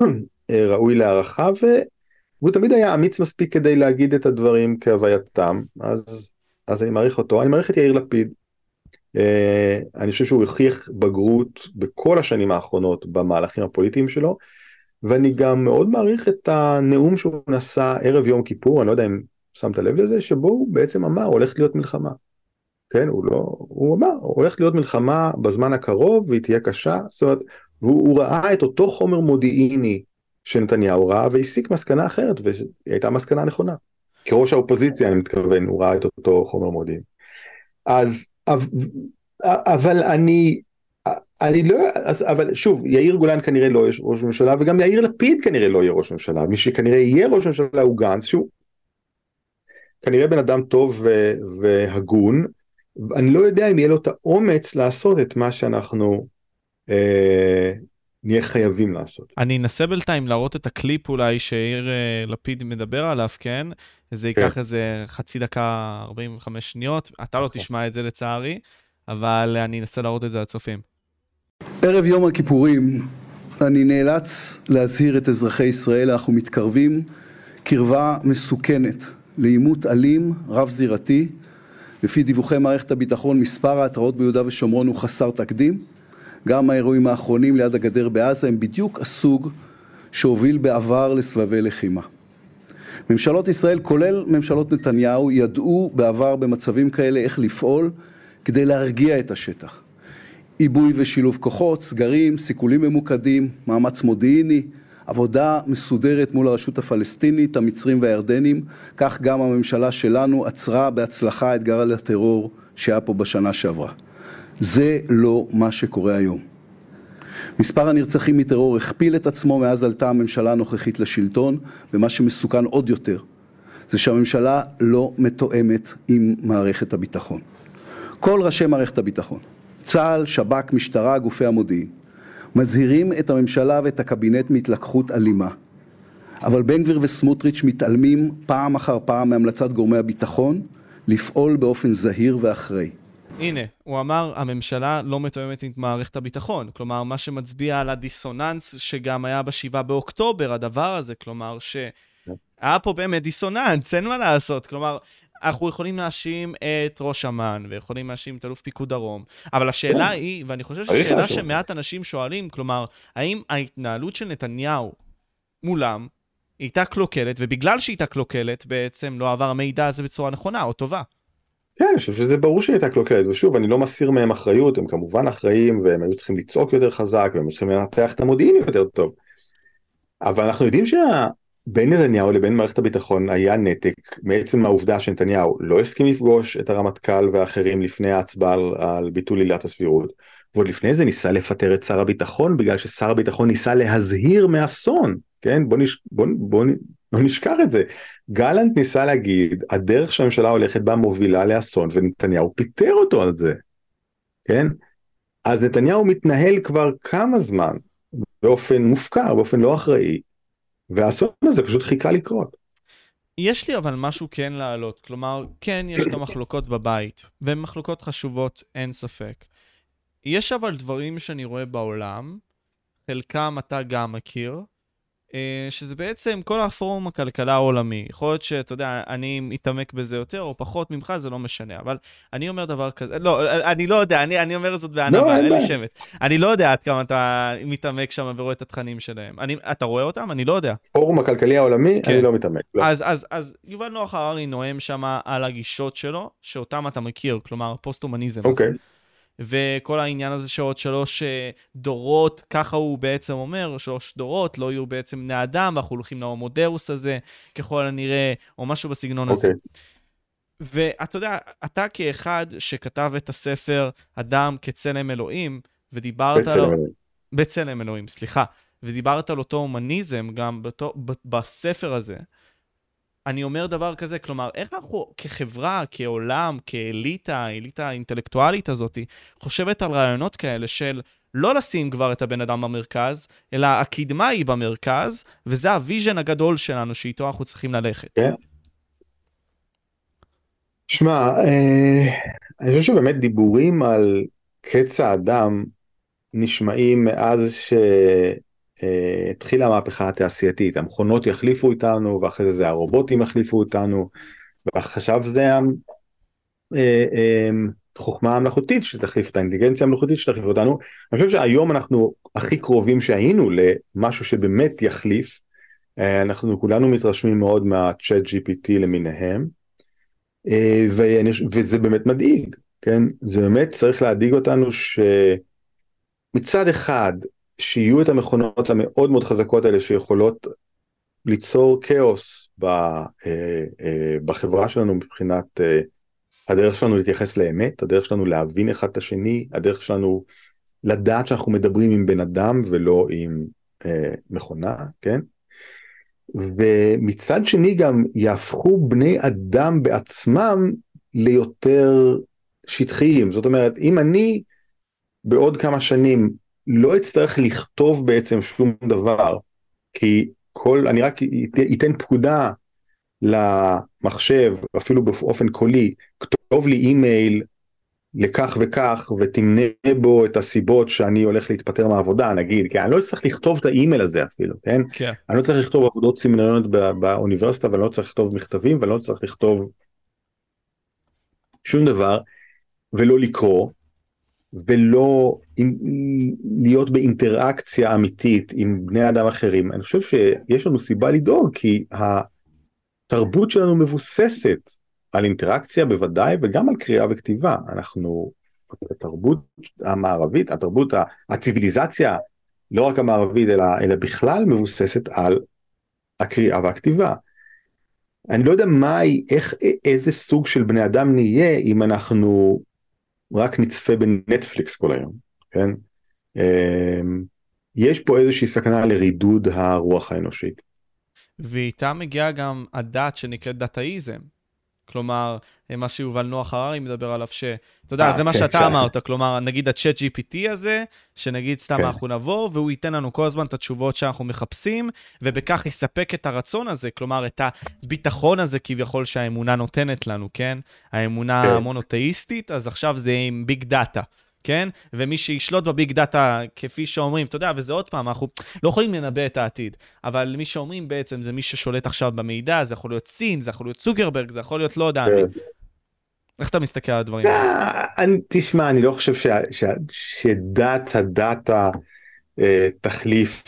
ראוי להערכה, והוא תמיד היה אמיץ מספיק כדי להגיד את הדברים כהווייתם, אז אז אני מעריך אותו, אני מעריך את יאיר לפיד. Uh, אני חושב שהוא הוכיח בגרות בכל השנים האחרונות במהלכים הפוליטיים שלו, ואני גם מאוד מעריך את הנאום שהוא נשא ערב יום כיפור, אני לא יודע אם שמת לב לזה, שבו הוא בעצם אמר הולכת להיות מלחמה. כן, הוא לא, הוא אמר, הולכת להיות מלחמה בזמן הקרוב והיא תהיה קשה, זאת אומרת, והוא ראה את אותו חומר מודיעיני שנתניהו ראה והסיק מסקנה אחרת, והיא הייתה מסקנה נכונה. כראש האופוזיציה אני מתכוון, הוא ראה את אותו חומר מודיעין. אז, אבל אני, אני לא, אבל שוב, יאיר גולן כנראה לא יהיה ראש ממשלה, וגם יאיר לפיד כנראה לא יהיה ראש ממשלה, מי שכנראה יהיה ראש ממשלה הוא גנץ, שהוא כנראה בן אדם טוב והגון, אני לא יודע אם יהיה לו את האומץ לעשות את מה שאנחנו אה, נהיה חייבים לעשות. אני אנסה בינתיים להראות את הקליפ אולי שיאיר אה, לפיד מדבר עליו, כן? זה ייקח כן. איזה חצי דקה, 45 שניות. אתה לא נכון. תשמע את זה לצערי, אבל אני אנסה להראות את זה לצופים. ערב יום הכיפורים אני נאלץ להזהיר את אזרחי ישראל, אנחנו מתקרבים קרבה מסוכנת לעימות אלים, רב-זירתי. לפי דיווחי מערכת הביטחון, מספר ההתרעות ביהודה ושומרון הוא חסר תקדים. גם האירועים האחרונים ליד הגדר בעזה הם בדיוק הסוג שהוביל בעבר לסבבי לחימה. ממשלות ישראל, כולל ממשלות נתניהו, ידעו בעבר במצבים כאלה איך לפעול כדי להרגיע את השטח. עיבוי ושילוב כוחות, סגרים, סיכולים ממוקדים, מאמץ מודיעיני, עבודה מסודרת מול הרשות הפלסטינית, המצרים והירדנים, כך גם הממשלה שלנו עצרה בהצלחה את גל הטרור שהיה פה בשנה שעברה. זה לא מה שקורה היום. מספר הנרצחים מטרור הכפיל את עצמו מאז עלתה הממשלה הנוכחית לשלטון, ומה שמסוכן עוד יותר זה שהממשלה לא מתואמת עם מערכת הביטחון. כל ראשי מערכת הביטחון, צה"ל, שב"כ, משטרה, גופי המודיעין, מזהירים את הממשלה ואת הקבינט מהתלקחות אלימה. אבל בן גביר וסמוטריץ' מתעלמים פעם אחר פעם מהמלצת גורמי הביטחון לפעול באופן זהיר ואחראי. הנה, הוא אמר, הממשלה לא מתואמת עם מערכת הביטחון. כלומר, מה שמצביע על הדיסוננס שגם היה ב-7 באוקטובר, הדבר הזה. כלומר, שהיה פה באמת דיסוננס, אין מה לעשות. כלומר, אנחנו יכולים להאשים את ראש אמ"ן, ויכולים להאשים את אלוף פיקוד דרום, אבל השאלה כן. היא, ואני חושב שזו שאלה שמעט אנשים שואלים, כלומר, האם ההתנהלות של נתניהו מולם הייתה קלוקלת, ובגלל שהייתה קלוקלת, בעצם לא עבר המידע הזה בצורה נכונה או טובה. כן, אני חושב שזה ברור שהיא הייתה קלוקלת, ושוב, אני לא מסיר מהם אחריות, הם כמובן אחראים, והם היו צריכים לצעוק יותר חזק, והם היו צריכים לנתח את המודיעין יותר טוב. אבל אנחנו יודעים שבין נתניהו לבין מערכת הביטחון היה נתק מעצם העובדה שנתניהו לא הסכים לפגוש את הרמטכ"ל ואחרים לפני ההצבעה על, ביטול עילת הסבירות, ועוד לפני זה ניסה לפטר את שר הביטחון בגלל ששר הביטחון ניסה להזהיר מאסון, כן? בוא, נש... בוא, בוא, לא נשכח את זה. גלנט ניסה להגיד, הדרך שהממשלה הולכת בה מובילה לאסון, ונתניהו פיטר אותו על זה, כן? אז נתניהו מתנהל כבר כמה זמן באופן מופקר, באופן לא אחראי, והאסון הזה פשוט חיכה לקרות. יש לי אבל משהו כן להעלות, כלומר, כן יש את המחלוקות בבית, והן מחלוקות חשובות, אין ספק. יש אבל דברים שאני רואה בעולם, חלקם אתה גם מכיר, שזה בעצם כל הפורום הכלכלה העולמי. יכול להיות שאתה יודע, אני מתעמק בזה יותר או פחות ממך, זה לא משנה, אבל אני אומר דבר כזה, לא, אני לא יודע, אני, אני אומר זאת בענווה, לא, אין לי שמץ. אני לא יודע עד כמה אתה מתעמק שם ורואה את התכנים שלהם. אני, אתה רואה אותם? אני לא יודע. פורום הכלכלי העולמי, כן. אני לא מתעמק. לא. אז, אז, אז יובל נוח הררי נואם שם על הגישות שלו, שאותם אתה מכיר, כלומר פוסט-הומניזם. אוקיי. Okay. וכל העניין הזה שעוד שלוש אה, דורות, ככה הוא בעצם אומר, שלוש דורות לא יהיו בעצם בני אדם, ואנחנו הולכים להומודאוס הזה, ככל הנראה, או משהו בסגנון okay. הזה. אוקיי. ואתה יודע, אתה כאחד שכתב את הספר אדם כצלם אלוהים, ודיברת בצלם על... בצלם אלוהים, סליחה. ודיברת על אותו הומניזם גם בתו, בספר הזה. אני אומר דבר כזה, כלומר, איך אנחנו כחברה, כעולם, כאליטה, האליטה האינטלקטואלית הזאת, חושבת על רעיונות כאלה של לא לשים כבר את הבן אדם במרכז, אלא הקדמה היא במרכז, וזה ה vision הגדול שלנו שאיתו אנחנו צריכים ללכת. כן. שמע, אה, אני חושב שבאמת דיבורים על קץ האדם נשמעים מאז ש... אה, התחילה המהפכה התעשייתית, המכונות יחליפו אותנו ואחרי זה זה הרובוטים יחליפו אותנו ועכשיו זה החוכמה אה, אה, המלאכותית שתחליף את האינטליגנציה המלאכותית שתחליף אותנו. אני חושב שהיום אנחנו הכי קרובים שהיינו למשהו שבאמת יחליף, אנחנו כולנו מתרשמים מאוד מה-chat GPT למיניהם וזה באמת מדאיג, כן? זה באמת צריך להדאיג אותנו שמצד אחד שיהיו את המכונות המאוד מאוד חזקות האלה שיכולות ליצור כאוס ב, אה, אה, בחברה שלנו מבחינת אה, הדרך שלנו להתייחס לאמת, הדרך שלנו להבין אחד את השני, הדרך שלנו לדעת שאנחנו מדברים עם בן אדם ולא עם אה, מכונה, כן? ומצד שני גם יהפכו בני אדם בעצמם ליותר שטחיים, זאת אומרת אם אני בעוד כמה שנים לא אצטרך לכתוב בעצם שום דבר, כי כל, אני רק אתן פקודה למחשב, אפילו באופן קולי, כתוב לי אימייל לכך וכך ותמנה בו את הסיבות שאני הולך להתפטר מהעבודה נגיד כי אני לא צריך לכתוב את האימייל הזה אפילו כן, כן. אני לא צריך לכתוב עבודות סמינריוניות באוניברסיטה ואני לא צריך לכתוב מכתבים ואני לא צריך לכתוב שום דבר ולא לקרוא ולא להיות באינטראקציה אמיתית עם בני אדם אחרים אני חושב שיש לנו סיבה לדאוג כי התרבות שלנו מבוססת על אינטראקציה בוודאי וגם על קריאה וכתיבה אנחנו התרבות המערבית התרבות הציוויליזציה לא רק המערבית אלא, אלא בכלל מבוססת על הקריאה והכתיבה. אני לא יודע מה איך איזה סוג של בני אדם נהיה אם אנחנו רק נצפה בנטפליקס כל היום, כן? אמ, יש פה איזושהי סכנה לרידוד הרוח האנושית. ואיתה מגיעה גם הדת שנקראת דתאיזם. כלומר, מה שיובל נוח הררי מדבר עליו, שאתה יודע, 아, אה, זה מה כן, שאתה אמרת, כלומר, נגיד הצ'אט GPT הזה, שנגיד סתם כן. אנחנו נבוא, והוא ייתן לנו כל הזמן את התשובות שאנחנו מחפשים, ובכך יספק את הרצון הזה, כלומר, את הביטחון הזה כביכול שהאמונה נותנת לנו, כן? האמונה כן. המונותאיסטית, אז עכשיו זה עם ביג דאטה. כן? ומי שישלוט בביג דאטה, כפי שאומרים, אתה יודע, וזה עוד פעם, אנחנו לא יכולים לנבא את העתיד, אבל מי שאומרים בעצם זה מי ששולט עכשיו במידע, זה יכול להיות סין, זה יכול להיות צוקרברג, זה יכול להיות לא יודע. כן. איך אתה מסתכל על הדברים האלה? אה, תשמע, אני לא חושב שדת הדאטה אה, תחליף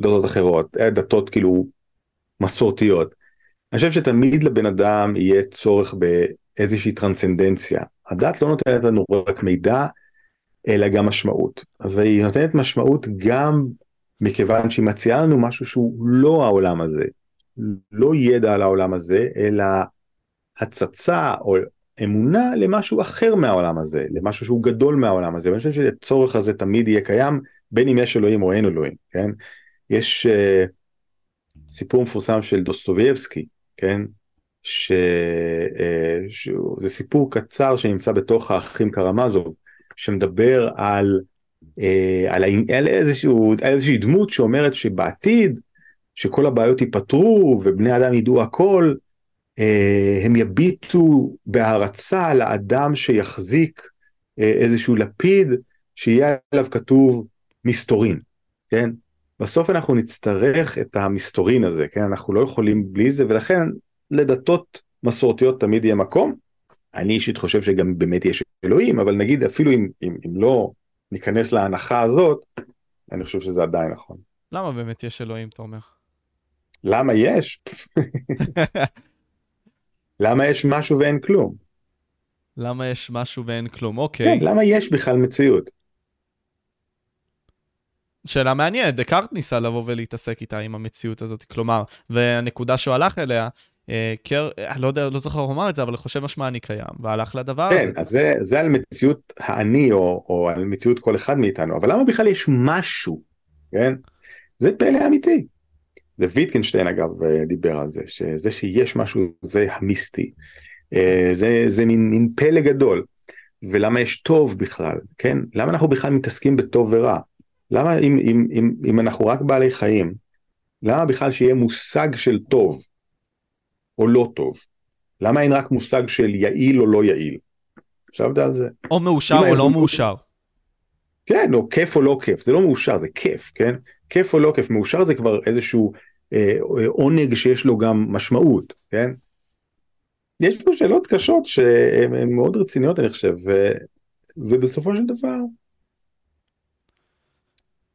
דתות אחרות, אה, דתות כאילו מסורתיות. אני חושב שתמיד לבן אדם יהיה צורך באיזושהי טרנסצנדנציה. הדת לא נותנת לנו רק מידע, אלא גם משמעות. והיא נותנת משמעות גם מכיוון שהיא מציעה לנו משהו שהוא לא העולם הזה. לא ידע על העולם הזה, אלא הצצה או אמונה למשהו אחר מהעולם הזה, למשהו שהוא גדול מהעולם הזה. ואני חושב שהצורך הזה תמיד יהיה קיים, בין אם יש אלוהים או אין אלוהים, כן? יש uh, סיפור מפורסם של דוסטובייבסקי, כן? שזה סיפור קצר שנמצא בתוך האחים קרמזוב שמדבר על, אה, על, על, איזשהו, על איזושהי דמות שאומרת שבעתיד שכל הבעיות ייפתרו ובני אדם ידעו הכל אה, הם יביטו בהערצה לאדם שיחזיק אה, איזשהו לפיד שיהיה עליו כתוב מסתורין, כן? בסוף אנחנו נצטרך את המסתורין הזה, כן? אנחנו לא יכולים בלי זה, ולכן לדתות מסורתיות תמיד יהיה מקום. אני אישית חושב שגם באמת יש אלוהים, אבל נגיד אפילו אם, אם, אם לא ניכנס להנחה הזאת, אני חושב שזה עדיין נכון. למה באמת יש אלוהים, אתה אומר? למה יש? למה יש משהו ואין כלום? למה יש משהו ואין כלום? אוקיי. כן, למה יש בכלל מציאות? שאלה מעניינת, דקארט ניסה לבוא ולהתעסק איתה עם המציאות הזאת, כלומר, והנקודה שהוא הלך אליה, קר, אני לא יודע, לא זוכר איך הוא אמר את זה, אבל חושב משמע אני קיים, והלך לדבר כן, הזה. כן, אז זה, זה על מציאות האני, או, או על מציאות כל אחד מאיתנו, אבל למה בכלל יש משהו, כן? זה פלא אמיתי. זה ויטקנשטיין אגב אה, דיבר על זה, שזה שיש משהו זה המיסטי. אה, זה, זה מין, מין פלא גדול. ולמה יש טוב בכלל, כן? למה אנחנו בכלל מתעסקים בטוב ורע? למה אם, אם, אם, אם אנחנו רק בעלי חיים, למה בכלל שיהיה מושג של טוב או לא טוב? למה אין רק מושג של יעיל או לא יעיל? חשבת על זה? או מאושר או לא מאושר. כן, או כיף או לא כיף, זה לא מאושר, זה כיף, כן? כיף או לא כיף, מאושר זה כבר איזשהו אה, עונג שיש לו גם משמעות, כן? יש פה שאלות קשות שהן מאוד רציניות אני חושב, ו, ובסופו של דבר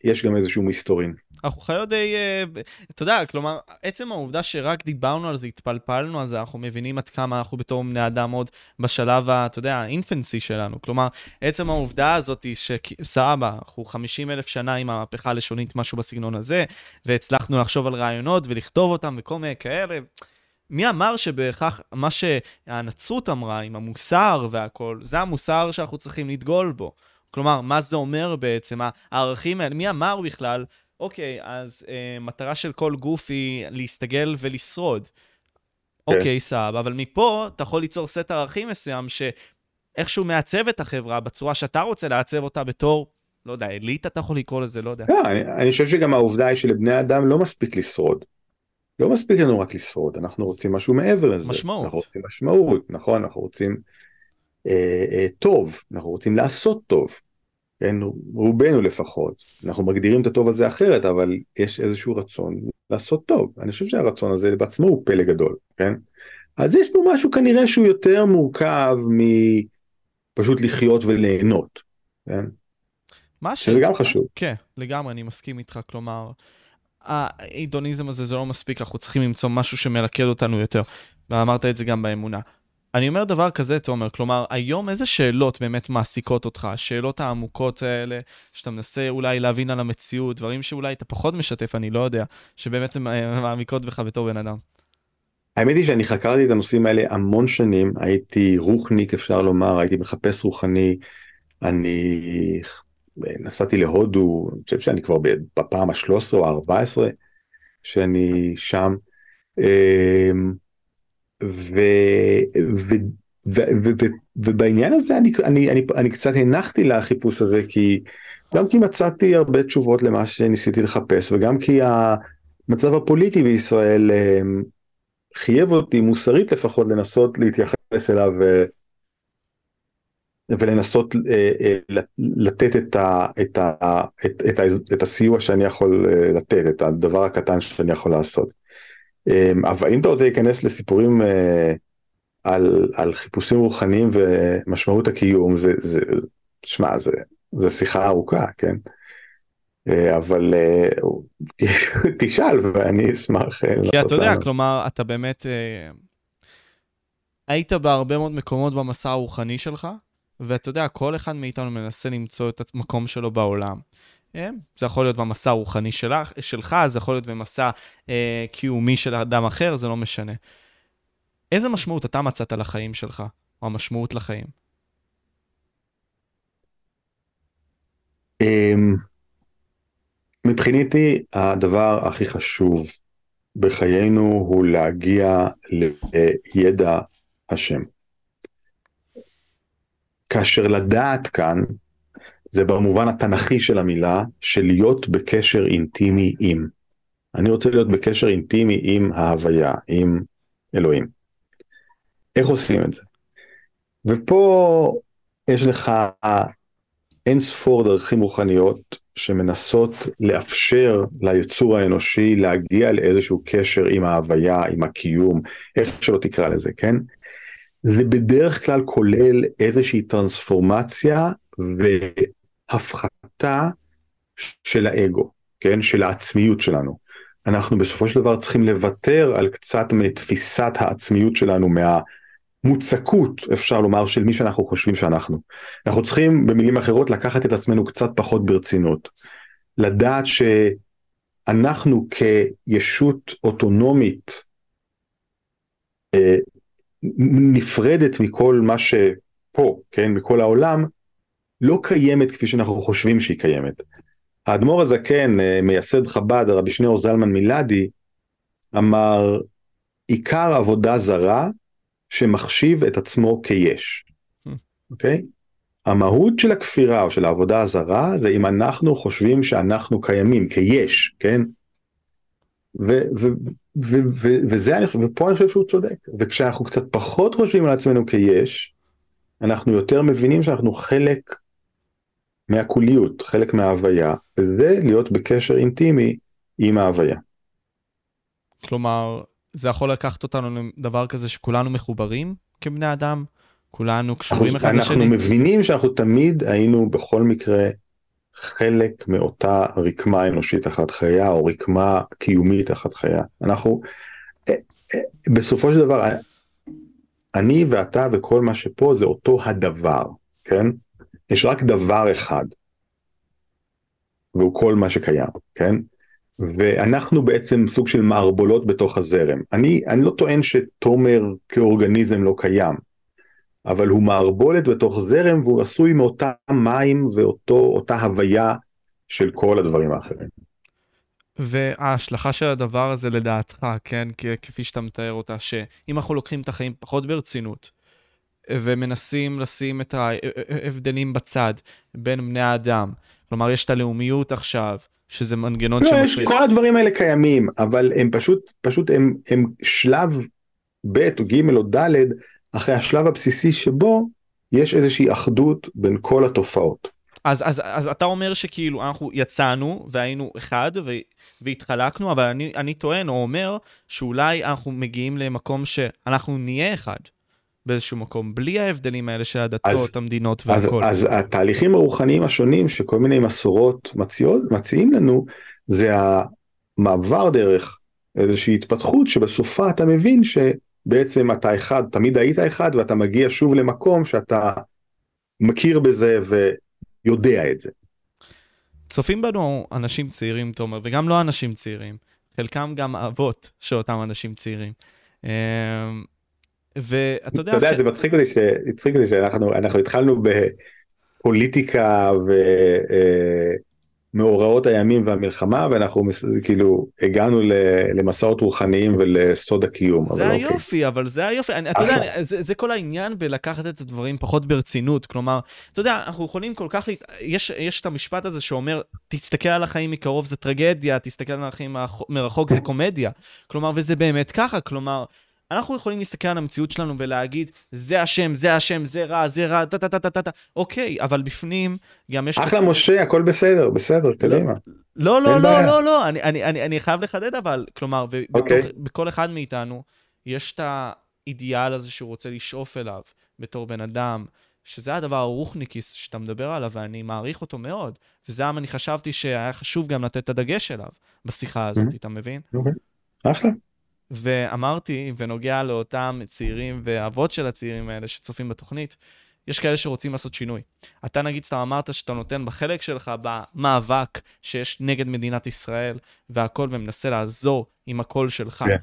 יש גם איזשהו מסתורין. אנחנו חיות די, אה, אתה יודע, כלומר, עצם העובדה שרק דיברנו על זה, התפלפלנו על זה, אנחנו מבינים עד כמה אנחנו בתור בני אדם עוד בשלב, אתה יודע, האינפנסי שלנו. כלומר, עצם העובדה הזאת שסבבה, אנחנו 50 אלף שנה עם המהפכה הלשונית, משהו בסגנון הזה, והצלחנו לחשוב על רעיונות ולכתוב אותם וכל מיני כאלה. מי אמר שבהכרח מה שהנצרות אמרה עם המוסר והכל, זה המוסר שאנחנו צריכים לדגול בו. כלומר, מה זה אומר בעצם, הערכים האלה, מי אמר בכלל, אוקיי, אז אה, מטרה של כל גוף היא להסתגל ולשרוד. כן. אוקיי, סבבה, אבל מפה אתה יכול ליצור סט ערכים מסוים שאיכשהו מעצב את החברה בצורה שאתה רוצה לעצב אותה בתור, לא יודע, אליטה אתה יכול לקרוא לזה, לא יודע. לא, אני, אני חושב שגם העובדה היא שלבני אדם לא מספיק לשרוד. לא מספיק לנו רק לשרוד, אנחנו רוצים משהו מעבר לזה. משמעות. אנחנו רוצים משמעות, נכון, אנחנו רוצים טוב, אנחנו רוצים לעשות טוב. כן, רובנו לפחות, אנחנו מגדירים את הטוב הזה אחרת, אבל יש איזשהו רצון לעשות טוב. אני חושב שהרצון הזה בעצמו הוא פלא גדול, כן? אז יש פה משהו כנראה שהוא יותר מורכב מפשוט לחיות וליהנות, כן? מה ש... שזה גם חשוב. כן, לגמרי, אני מסכים איתך, כלומר, ההידוניזם הזה זה לא מספיק, אנחנו צריכים למצוא משהו שמלכד אותנו יותר, ואמרת את זה גם באמונה. אני אומר דבר כזה, תומר, כלומר, היום איזה שאלות באמת מעסיקות אותך? השאלות העמוקות האלה, שאתה מנסה אולי להבין על המציאות, דברים שאולי אתה פחות משתף, אני לא יודע, שבאמת הן מעמיקות בך בתור בן אדם. האמת היא שאני חקרתי את הנושאים האלה המון שנים, הייתי רוחניק אפשר לומר, הייתי מחפש רוחני, אני נסעתי להודו, אני חושב שאני כבר בפעם ה-13 או ה-14 שאני שם. אמ, ו, ו, ו, ו, ו, ובעניין הזה אני, אני, אני, אני קצת הנחתי לחיפוש הזה כי גם כי מצאתי הרבה תשובות למה שניסיתי לחפש וגם כי המצב הפוליטי בישראל אמ, חייב אותי מוסרית לפחות לנסות להתייחס אליו ולנסות אה, אה, לתת את, ה, את, ה, את, את, את הסיוע שאני יכול אה, לתת, את הדבר הקטן שאני יכול לעשות. אמ, אבל אם אתה רוצה להיכנס לסיפורים על, על חיפושים רוחניים ומשמעות הקיום, זה, זה, שמע, זה, זה שיחה ארוכה, כן? אבל תשאל ואני אשמח כי אתה יודע, כלומר, אתה באמת היית בהרבה מאוד מקומות במסע הרוחני שלך, ואתה יודע, כל אחד מאיתנו מנסה למצוא את המקום שלו בעולם. אה, זה יכול להיות במסע הרוחני שלך, שלך, זה יכול להיות במסע אה, קיומי של אדם אחר, זה לא משנה. איזה משמעות אתה מצאת לחיים שלך, או המשמעות לחיים? אמ, מבחינתי, הדבר הכי חשוב בחיינו הוא להגיע לידע השם. כאשר לדעת כאן, זה במובן התנכי של המילה, של להיות בקשר אינטימי עם. אני רוצה להיות בקשר אינטימי עם ההוויה, עם אלוהים. איך עושים את זה? ופה יש לך אין ספור דרכים רוחניות שמנסות לאפשר ליצור האנושי להגיע לאיזשהו קשר עם ההוויה, עם הקיום, איך שלא תקרא לזה, כן? זה בדרך כלל כולל איזושהי טרנספורמציה והפחתה של האגו, כן? של העצמיות שלנו. אנחנו בסופו של דבר צריכים לוותר על קצת מתפיסת העצמיות שלנו, מהמוצקות, אפשר לומר, של מי שאנחנו חושבים שאנחנו. אנחנו צריכים, במילים אחרות, לקחת את עצמנו קצת פחות ברצינות. לדעת שאנחנו כישות אוטונומית, אה, נפרדת מכל מה שפה, כן, מכל העולם, לא קיימת כפי שאנחנו חושבים שהיא קיימת. האדמו"ר הזקן, אה, מייסד חב"ד, הרבי שניאור זלמן מילדי, אמר, עיקר עבודה זרה שמחשיב את עצמו כיש, אוקיי? Okay? המהות של הכפירה או של העבודה הזרה זה אם אנחנו חושבים שאנחנו קיימים כיש, כן? ו- ו- ו- ו- וזה אני חושב, ופה אני חושב שהוא צודק, וכשאנחנו קצת פחות חושבים על עצמנו כיש, אנחנו יותר מבינים שאנחנו חלק מהקוליות, חלק מההוויה, וזה להיות בקשר אינטימי עם ההוויה. כלומר, זה יכול לקחת אותנו לדבר כזה שכולנו מחוברים כבני אדם? כולנו קשורים אחד לשני? אנחנו מבינים שאנחנו תמיד היינו בכל מקרה חלק מאותה רקמה אנושית אחת חיה, או רקמה קיומית אחת חיה. אנחנו, אה, אה, בסופו של דבר, אני ואתה וכל מה שפה זה אותו הדבר, כן? יש רק דבר אחד, והוא כל מה שקיים, כן? ואנחנו בעצם סוג של מערבולות בתוך הזרם. אני, אני לא טוען שתומר כאורגניזם לא קיים, אבל הוא מערבולת בתוך זרם והוא עשוי מאותם מים ואותה הוויה של כל הדברים האחרים. וההשלכה של הדבר הזה לדעתך, כן, כפי שאתה מתאר אותה, שאם אנחנו לוקחים את החיים פחות ברצינות, ומנסים לשים את ההבדלים בצד בין בני האדם. כלומר, יש את הלאומיות עכשיו, שזה מנגנון לא, שמפריד. כל הדברים האלה קיימים, אבל הם פשוט, פשוט הם, הם שלב ב' או ג' או ד' אחרי השלב הבסיסי שבו יש איזושהי אחדות בין כל התופעות. אז, אז, אז אתה אומר שכאילו אנחנו יצאנו והיינו אחד ו, והתחלקנו, אבל אני, אני טוען או אומר שאולי אנחנו מגיעים למקום שאנחנו נהיה אחד. באיזשהו מקום, בלי ההבדלים האלה של הדתות, אז, המדינות והכל. אז, אז התהליכים הרוחניים השונים שכל מיני מסורות מציעות, מציעים לנו, זה המעבר דרך איזושהי התפתחות שבסופה אתה מבין שבעצם אתה אחד, תמיד היית אחד ואתה מגיע שוב למקום שאתה מכיר בזה ויודע את זה. צופים בנו אנשים צעירים, תומר, וגם לא אנשים צעירים, חלקם גם אבות של אותם אנשים צעירים. ואתה יודע... אתה יודע, זה מצחיק אותי, מצחיק אותי שאנחנו התחלנו בפוליטיקה ומאורעות הימים והמלחמה ואנחנו כאילו הגענו למסעות רוחניים ולסוד הקיום. זה אוקיי. היופי, אבל זה היופי, אתה יודע, זה כל העניין בלקחת את הדברים פחות ברצינות, כלומר, אתה יודע, אנחנו יכולים כל כך, יש את המשפט הזה שאומר, תסתכל על החיים מקרוב זה טרגדיה, תסתכל על החיים מרחוק זה קומדיה, כלומר, וזה באמת ככה, כלומר, אנחנו יכולים להסתכל על המציאות שלנו ולהגיד, זה אשם, זה אשם, זה רע, זה רע, טה טה טה טה טה טה, אוקיי, אבל בפנים גם יש... אחלה משה, הכל בסדר, בסדר, קדימה. לא, לא, לא, לא, לא, אני, אני, אני, אני חייב לחדד אבל, כלומר, אוקיי. בכל אחד מאיתנו יש את האידיאל הזה שהוא רוצה לשאוף אליו בתור בן אדם, שזה הדבר הרוחניקיס שאתה מדבר עליו, ואני מעריך אותו מאוד, וזה למה אני חשבתי שהיה חשוב גם לתת את הדגש אליו בשיחה הזאת, אתה מבין? אוקיי, אחלה. ואמרתי, ונוגע לאותם צעירים ואבות של הצעירים האלה שצופים בתוכנית, יש כאלה שרוצים לעשות שינוי. אתה נגיד סתם אמרת שאתה נותן בחלק שלך במאבק שיש נגד מדינת ישראל והכל, ומנסה לעזור עם הקול שלך. Yeah. כן.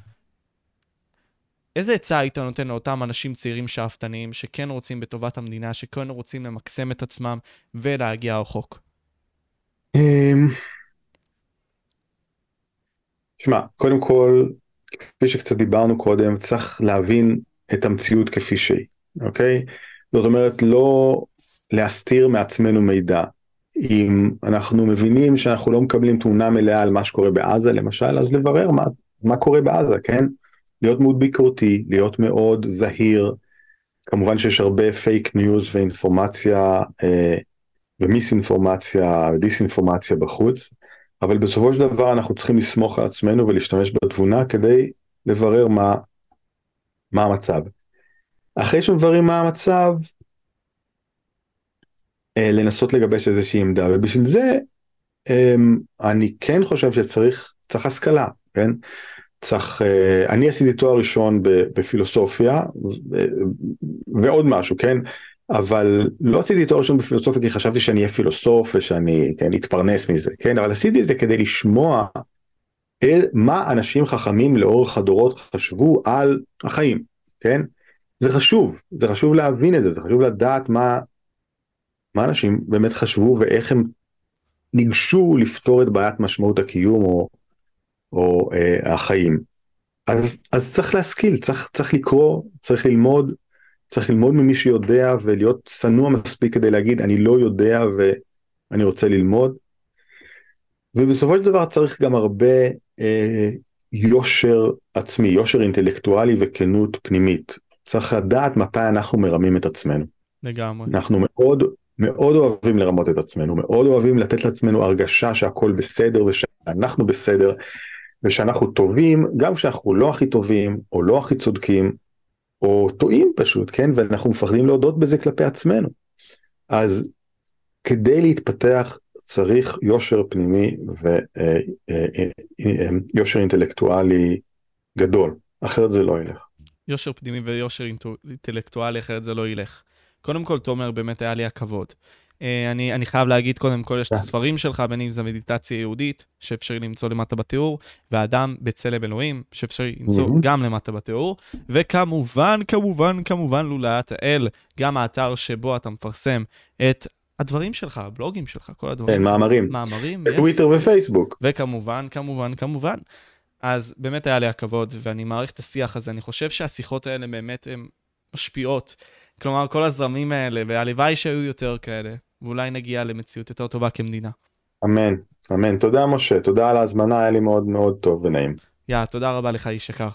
איזה עצה היית נותן לאותם אנשים צעירים שאפתניים, שכן רוצים בטובת המדינה, שכן רוצים למקסם את עצמם ולהגיע רחוק? אמ, שמע, קודם כל, כפי שקצת דיברנו קודם, צריך להבין את המציאות כפי שהיא, אוקיי? זאת אומרת, לא להסתיר מעצמנו מידע. אם אנחנו מבינים שאנחנו לא מקבלים תמונה מלאה על מה שקורה בעזה למשל, אז לברר מה, מה קורה בעזה, כן? להיות מאוד ביקורתי, להיות מאוד זהיר. כמובן שיש הרבה פייק ניוז ואינפורמציה אה, ומיסאינפורמציה, דיסאינפורמציה בחוץ, אבל בסופו של דבר אנחנו צריכים לסמוך על עצמנו ולהשתמש בתבונה כדי לברר מה, מה המצב. אחרי שמבררים מה המצב, אה, לנסות לגבש איזושהי עמדה, ובשביל זה אמ, אני כן חושב שצריך צריך השכלה, כן? צריך, אה, אני עשיתי תואר ראשון בפילוסופיה ועוד משהו, כן? אבל לא עשיתי תואר ראשון בפילוסופיה כי חשבתי שאני אהיה פילוסוף ושאני כן, אתפרנס מזה, כן? אבל עשיתי את זה כדי לשמוע מה אנשים חכמים לאורך הדורות חשבו על החיים, כן? זה חשוב, זה חשוב להבין את זה, זה חשוב לדעת מה, מה אנשים באמת חשבו ואיך הם ניגשו לפתור את בעיית משמעות הקיום או, או אה, החיים. אז, אז צריך להשכיל, צריך, צריך לקרוא, צריך ללמוד, צריך ללמוד ממי שיודע ולהיות צנוע מספיק כדי להגיד אני לא יודע ואני רוצה ללמוד. ובסופו של דבר צריך גם הרבה אה, יושר עצמי, יושר אינטלקטואלי וכנות פנימית. צריך לדעת מתי אנחנו מרמים את עצמנו. לגמרי. אנחנו מאוד מאוד אוהבים לרמות את עצמנו, מאוד אוהבים לתת לעצמנו הרגשה שהכל בסדר ושאנחנו בסדר ושאנחנו טובים, גם כשאנחנו לא הכי טובים או לא הכי צודקים, או טועים פשוט, כן? ואנחנו מפחדים להודות בזה כלפי עצמנו. אז כדי להתפתח צריך יושר פנימי ויושר אינטלקטואלי גדול, אחרת זה לא ילך. יושר פנימי ויושר אינטלקטואלי, אחרת זה לא ילך. קודם כל, תומר, באמת היה לי הכבוד. אה, אני, אני חייב להגיד, קודם כל, יש את הספרים שלך, בין אם זה מדיטציה יהודית, שאפשר למצוא למטה בתיאור, והאדם בצלם אלוהים, שאפשר למצוא. גם למטה בתיאור, וכמובן, כמובן, כמובן, לולאת האל, גם האתר שבו אתה מפרסם את הדברים שלך, הבלוגים שלך, כל הדברים. כן, מאמרים. מאמרים, בטוויטר yes. ופייסבוק. וכמובן, כמובן, כמובן. אז באמת היה לי הכבוד, ואני מעריך את השיח הזה. אני חושב שהשיחות האלה באמת הן משפיעות. כלומר, כל הזרמים האלה, והלוואי שהיו יותר כאלה, ואולי נגיע למציאות יותר טובה כמדינה. אמן, אמן. תודה, משה. תודה על ההזמנה, היה לי מאוד מאוד טוב ונעים. יא, תודה רבה לך, איש יקר.